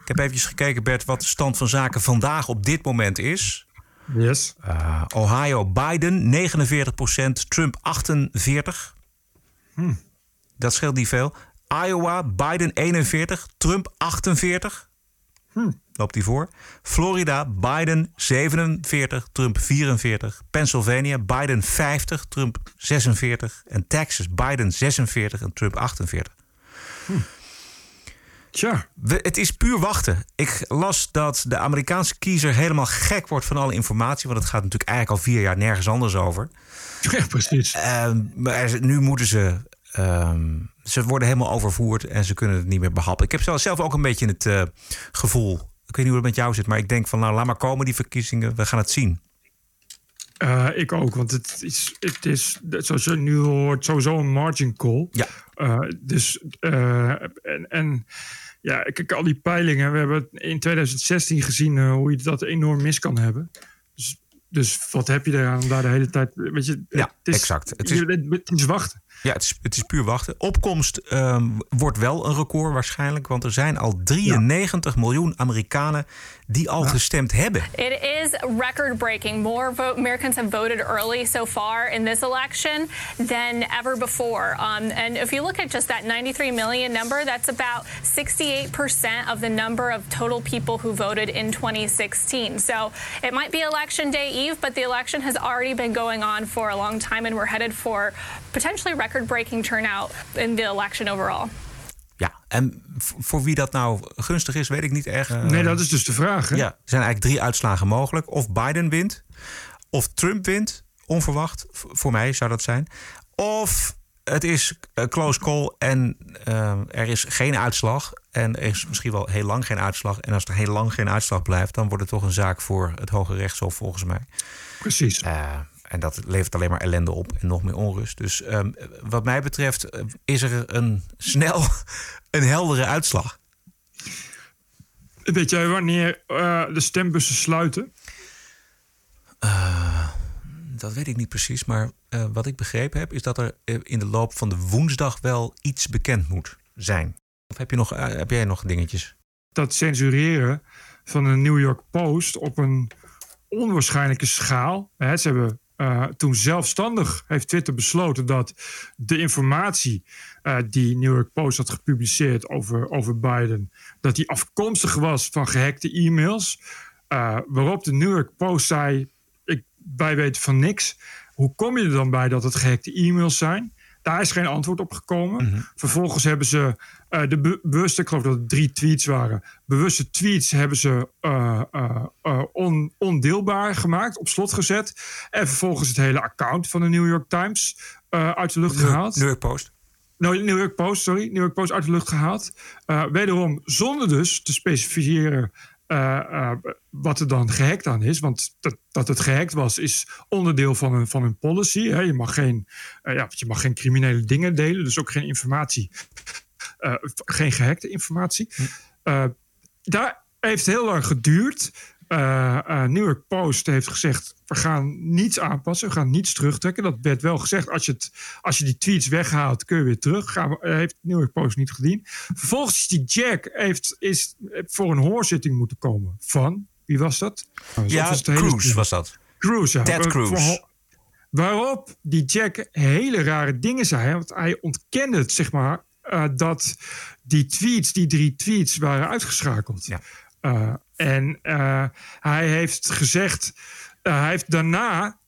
Ik heb even gekeken, Bert, wat de stand van zaken vandaag op dit moment is. Yes. Uh, Ohio, Biden 49% Trump 48. Hm. Dat scheelt niet veel. Iowa, Biden 41, Trump 48. Hm. Loopt hij voor. Florida, Biden 47, Trump 44. Pennsylvania, Biden 50, Trump 46. En Texas, Biden 46 en Trump 48. Hm. Tja. We, het is puur wachten. Ik las dat de Amerikaanse kiezer helemaal gek wordt van alle informatie. Want het gaat natuurlijk eigenlijk al vier jaar nergens anders over. Ja, precies. Uh, maar nu moeten ze. Um, ze worden helemaal overvoerd en ze kunnen het niet meer behappen. Ik heb zelf ook een beetje het uh, gevoel. Ik weet niet hoe het met jou zit, maar ik denk van nou, laat maar komen die verkiezingen. We gaan het zien. Uh, ik ook, want het is, het is, zoals je nu hoort, sowieso een margin call. Ja. Uh, dus, en, en ja, kijk, al die peilingen. We hebben in 2016 gezien hoe je dat enorm mis kan hebben. Dus, dus wat heb je eraan om daar de hele tijd... Weet je, ja, het is, exact. Het is, het is wachten. Ja, het is, het is puur wachten. Opkomst um, wordt wel een record waarschijnlijk. Want er zijn al 93 ja. miljoen Amerikanen die al gestemd hebben. It is record breaking. More vote, Americans have voted early so far in this election than ever before. Um, and if you look at just that 93 million number, that's about 68% of the number of total people who voted in 2016. So it might be election day eve, but the election has already been going on for a long time and we're headed for potentially record breaking turnout in the election overall. Ja, en voor wie dat nou gunstig is, weet ik niet echt. Nee, dat is dus de vraag. Hè? Ja, er zijn eigenlijk drie uitslagen mogelijk. Of Biden wint, of Trump wint, onverwacht. Voor mij zou dat zijn. Of het is een close call en uh, er is geen uitslag. En er is misschien wel heel lang geen uitslag. En als er heel lang geen uitslag blijft, dan wordt het toch een zaak voor het Hoge Rechtshof, volgens mij. Precies. Uh, en dat levert alleen maar ellende op en nog meer onrust. Dus um, wat mij betreft is er een snel een heldere uitslag. Weet jij wanneer uh, de stembussen sluiten? Uh, dat weet ik niet precies. Maar uh, wat ik begrepen heb, is dat er in de loop van de woensdag wel iets bekend moet zijn. Of heb, je nog, heb jij nog dingetjes? Dat censureren van de New York Post op een onwaarschijnlijke schaal. Hè, ze hebben uh, toen zelfstandig heeft Twitter besloten dat de informatie uh, die New York Post had gepubliceerd over, over Biden, dat die afkomstig was van gehackte e-mails. Uh, waarop de New York Post zei: ik, wij weten van niks. Hoe kom je er dan bij dat het gehackte e-mails zijn? Daar is geen antwoord op gekomen. Mhm. Vervolgens hebben ze uh, de be bewuste, ik geloof dat het drie tweets waren. Bewuste tweets hebben ze uh, uh, on ondeelbaar gemaakt, op slot gezet. En vervolgens het hele account van de New York Times uit de lucht New, gehaald. New York Post. No, New York Post, sorry. New York Post uit de lucht gehaald. wederom zonder dus te specificeren uh, uh, wat er dan gehackt aan is. Want dat, dat het gehackt was, is onderdeel van een, van een policy. Hè. Je, mag geen, uh, ja, je mag geen criminele dingen delen, dus ook geen informatie. Geen gehackte informatie. Hm. daar heeft heel lang geduurd. New York Post heeft gezegd: we gaan niets aanpassen, we gaan niets terugtrekken. Dat werd wel gezegd: als je, het, als je die tweets weghaalt, kun je weer terug. Gaan we, heeft New York Post niet gedaan. Vervolgens is die Jack heeft, is voor een hoorzitting moeten komen van wie was dat? Ja, was Cruz was dat. Cruz, ja. Ted Cruz. Waarop die Jack hele rare dingen zei. Want hij ontkende het, zeg maar, uh, dat die tweets, die drie tweets, waren uitgeschakeld. Ja. Uh, en uh, hij heeft gezegd, hij heeft daarna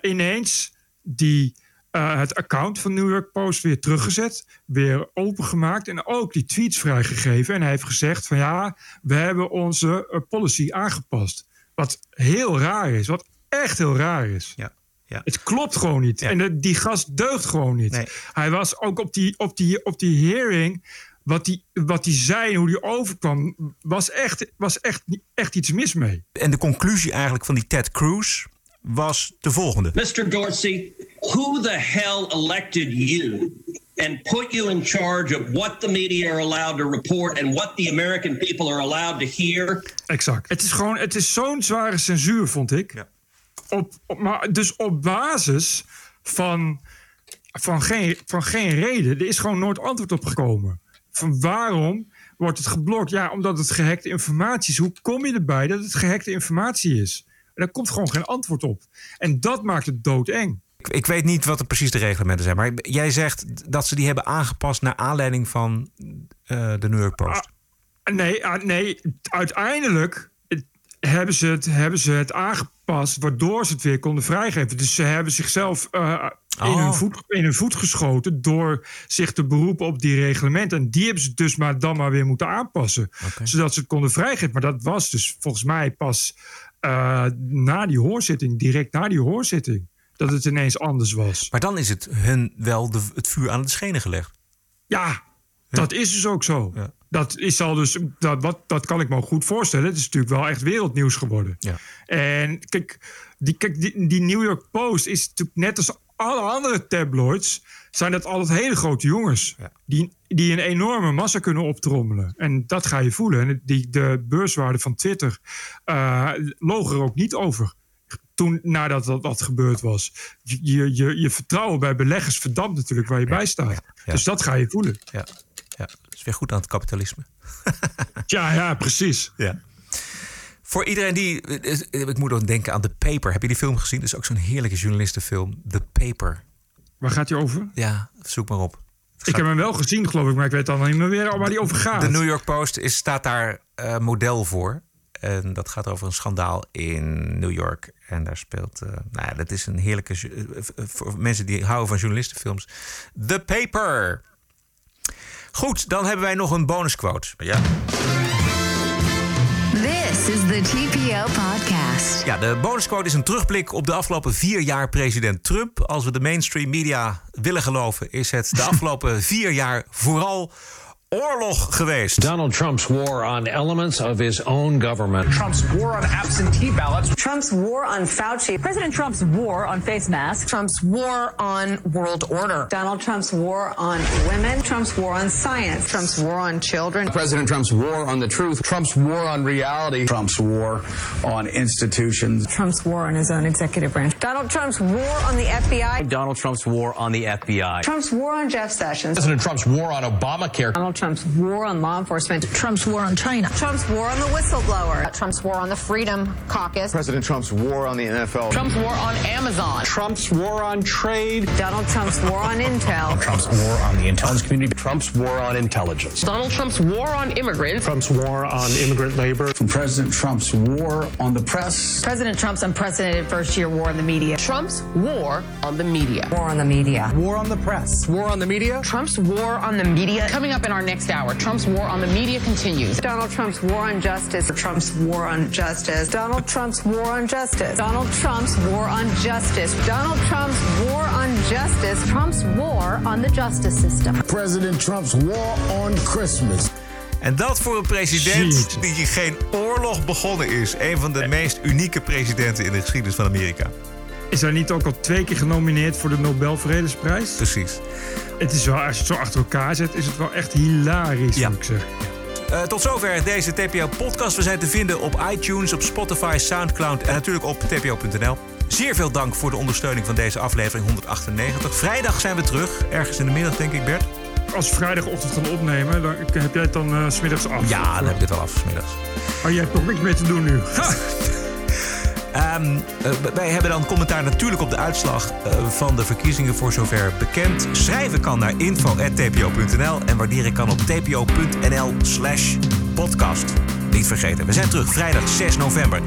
ineens die, het account van New York Post weer teruggezet, weer opengemaakt en ook die tweets vrijgegeven. En hij heeft gezegd van ja, we hebben onze policy aangepast. Wat heel raar is, wat echt heel raar is. Ja. Ja. Het klopt gewoon niet. En de, die gast deugt gewoon niet. Nee. Hij was ook op die, op die, op die hearing. Wat hij wat die zei en hoe hij overkwam. was echt, was echt, echt iets mis mee. En de conclusie eigenlijk van die Ted Cruz was de volgende: Mr. Dorsey, who the hell elected you? And put you in charge of what the media are allowed to report and what the American people are allowed to hear. Exact. Het is gewoon, het is zo'n zware censuur, vond ik. Ja op, op, maar dus op basis van, van, geen, van geen reden. Er is gewoon nooit antwoord op gekomen. Van waarom wordt het geblokt? Ja, omdat het gehackte informatie is. Hoe kom je erbij dat het gehackte informatie is? En daar komt gewoon geen antwoord op. En dat maakt het doodeng. Ik, ik weet niet wat er precies de reglementen zijn. Maar jij zegt dat ze die hebben aangepast naar aanleiding van uh, de New York Post. Ah, nee, ah, nee, uiteindelijk hebben ze, het, hebben ze het aangepast waardoor ze het weer konden vrijgeven. Dus ze hebben zichzelf uh, in, hun voet, in hun voet geschoten door zich te beroepen op die reglementen. En die hebben ze dus maar dan maar weer moeten aanpassen. Okay. Zodat ze het konden vrijgeven. Maar dat was dus volgens mij pas uh, na die hoorzitting, direct na die hoorzitting, dat het ineens anders was. Maar dan is het hun wel de, het vuur aan de schenen gelegd. Ja, dat is dus ook zo. Ja. Dat is al dus, dat, wat, dat kan ik me goed voorstellen. Het is natuurlijk wel echt wereldnieuws geworden. Ja. En kijk, die, kijk die, die New York Post is natuurlijk net als alle andere tabloids, zijn dat altijd hele grote jongens. Ja. Die, die een enorme massa kunnen optrommelen. En dat ga je voelen. En die, de beurswaarde van Twitter uh, loog er ook niet over. Toen, nadat dat, dat gebeurd was. Je, je, je vertrouwen bij beleggers verdampt natuurlijk waar je Ja, bij staat. ja. Dus dat ga je voelen. Ja, ja. dat is weer goed aan het kapitalisme. Ja, ja, precies. Ja. Voor iedereen die. eh, Ik moet ook denken aan The Paper. Heb je die film gezien? Dat is ook zo'n heerlijke journalistenfilm. The Paper. Waar gaat hij over? Ja, zoek maar op. Ik heb hem wel gezien, geloof ik, maar ik weet dan niet meer weer waar die over gaat. De New York Post is, staat daar eh, model voor. En dat gaat over een schandaal in New York. En daar speelt. eh, nou ja, dat is een heerlijke. Voor mensen die houden van journalistenfilms. The Paper. Goed, dan hebben wij nog een bonusquote. Ja. This is the TPO podcast. Ja, de bonusquote is een terugblik op de afgelopen vier jaar president Trump. Als we de mainstream media willen geloven, is het de afgelopen vier jaar vooral oorlog geweest. Donald Trump's war on elements of his own government. Trump's war on absentee ballots. Trump's war on Fauci. President Trump's war on face masks. Trump's war on world order. Donald Trump's war on women. Trump's war on science. Trump's war on children. President Trump's war on the truth. Trump's war on reality. Trump's war on institutions. Trump's war on his own executive branch. Donald Trump's war on the FBI. Donald Trump's war on the FBI. Trump's war on Jeff Sessions. President Trump's war on Obamacare. Donald Trump's war on law enforcement. Trump's war on China. Trump's war on the whistleblower. Trump's war on the Freedom Caucus. President Trump's war on the NFL. Trump's war on Amazon. Trump's war on trade. Donald Trump's war on intel. Trump's war on the intelligence community. Trump's war on intelligence. Donald Trump's war on immigrants. Trump's war on immigrant labor. From President Trump's war on the press. President Trump's unprecedented first year war on the media. Trump's war on the media. War on the media. War on the press. War on the media. Trump's war on the media. Coming up in our next hour, Trump's war on the media continues. Donald Trump's war on justice. Trump's war on justice. Donald Trump's war on justice. Donald Trump's war on justice. Donald Trump's war on justice. Trump's war on the justice system. President Trump's war on Christmas. En dat voor een president Jeetje. die geen oorlog begonnen is. Een van de meest unieke presidenten in de geschiedenis van Amerika. Is hij niet ook al twee keer genomineerd voor de Nobel Vredesprijs? Precies. Het is wel, als je het zo achter elkaar zet, is het wel echt hilarisch, Ja. moet ik zeggen. Eh, tot zover deze TPO-podcast. We zijn te vinden op iTunes, op Spotify, Soundcloud en natuurlijk op tpo.nl. Zeer veel dank voor de ondersteuning van deze aflevering 198. Vrijdag zijn we terug, ergens in de middag denk ik, Bert. Als we vrijdagochtend gaan opnemen, dan heb jij het dan 's smiddags af. Ja, dan heb ik het wel af, 's middags. Maar jij hebt toch niks meer te doen nu. Ha! Ehm, eh, wij hebben dan commentaar natuurlijk op de uitslag eh, van de verkiezingen voor zover bekend. Schrijven kan naar info.tpo.nl en waarderen kan op tpo.nl slash podcast. Niet vergeten, we zijn terug vrijdag 6 november.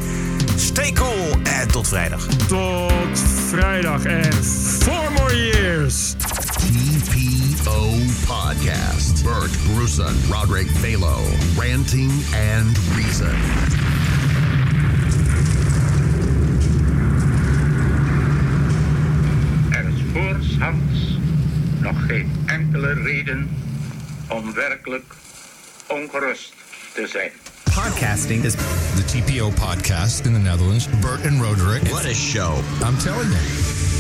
Stay cool en tot vrijdag. Tot vrijdag en four more years. TPO Podcast. Bert Bruson, Roderick Balo, Ranting and Reason. Is voorshands nog geen enkele reden om werkelijk ongerust te zijn. Podcasting is the TPO podcast in the Netherlands. Bert and Roderick. What a show. I'm telling you.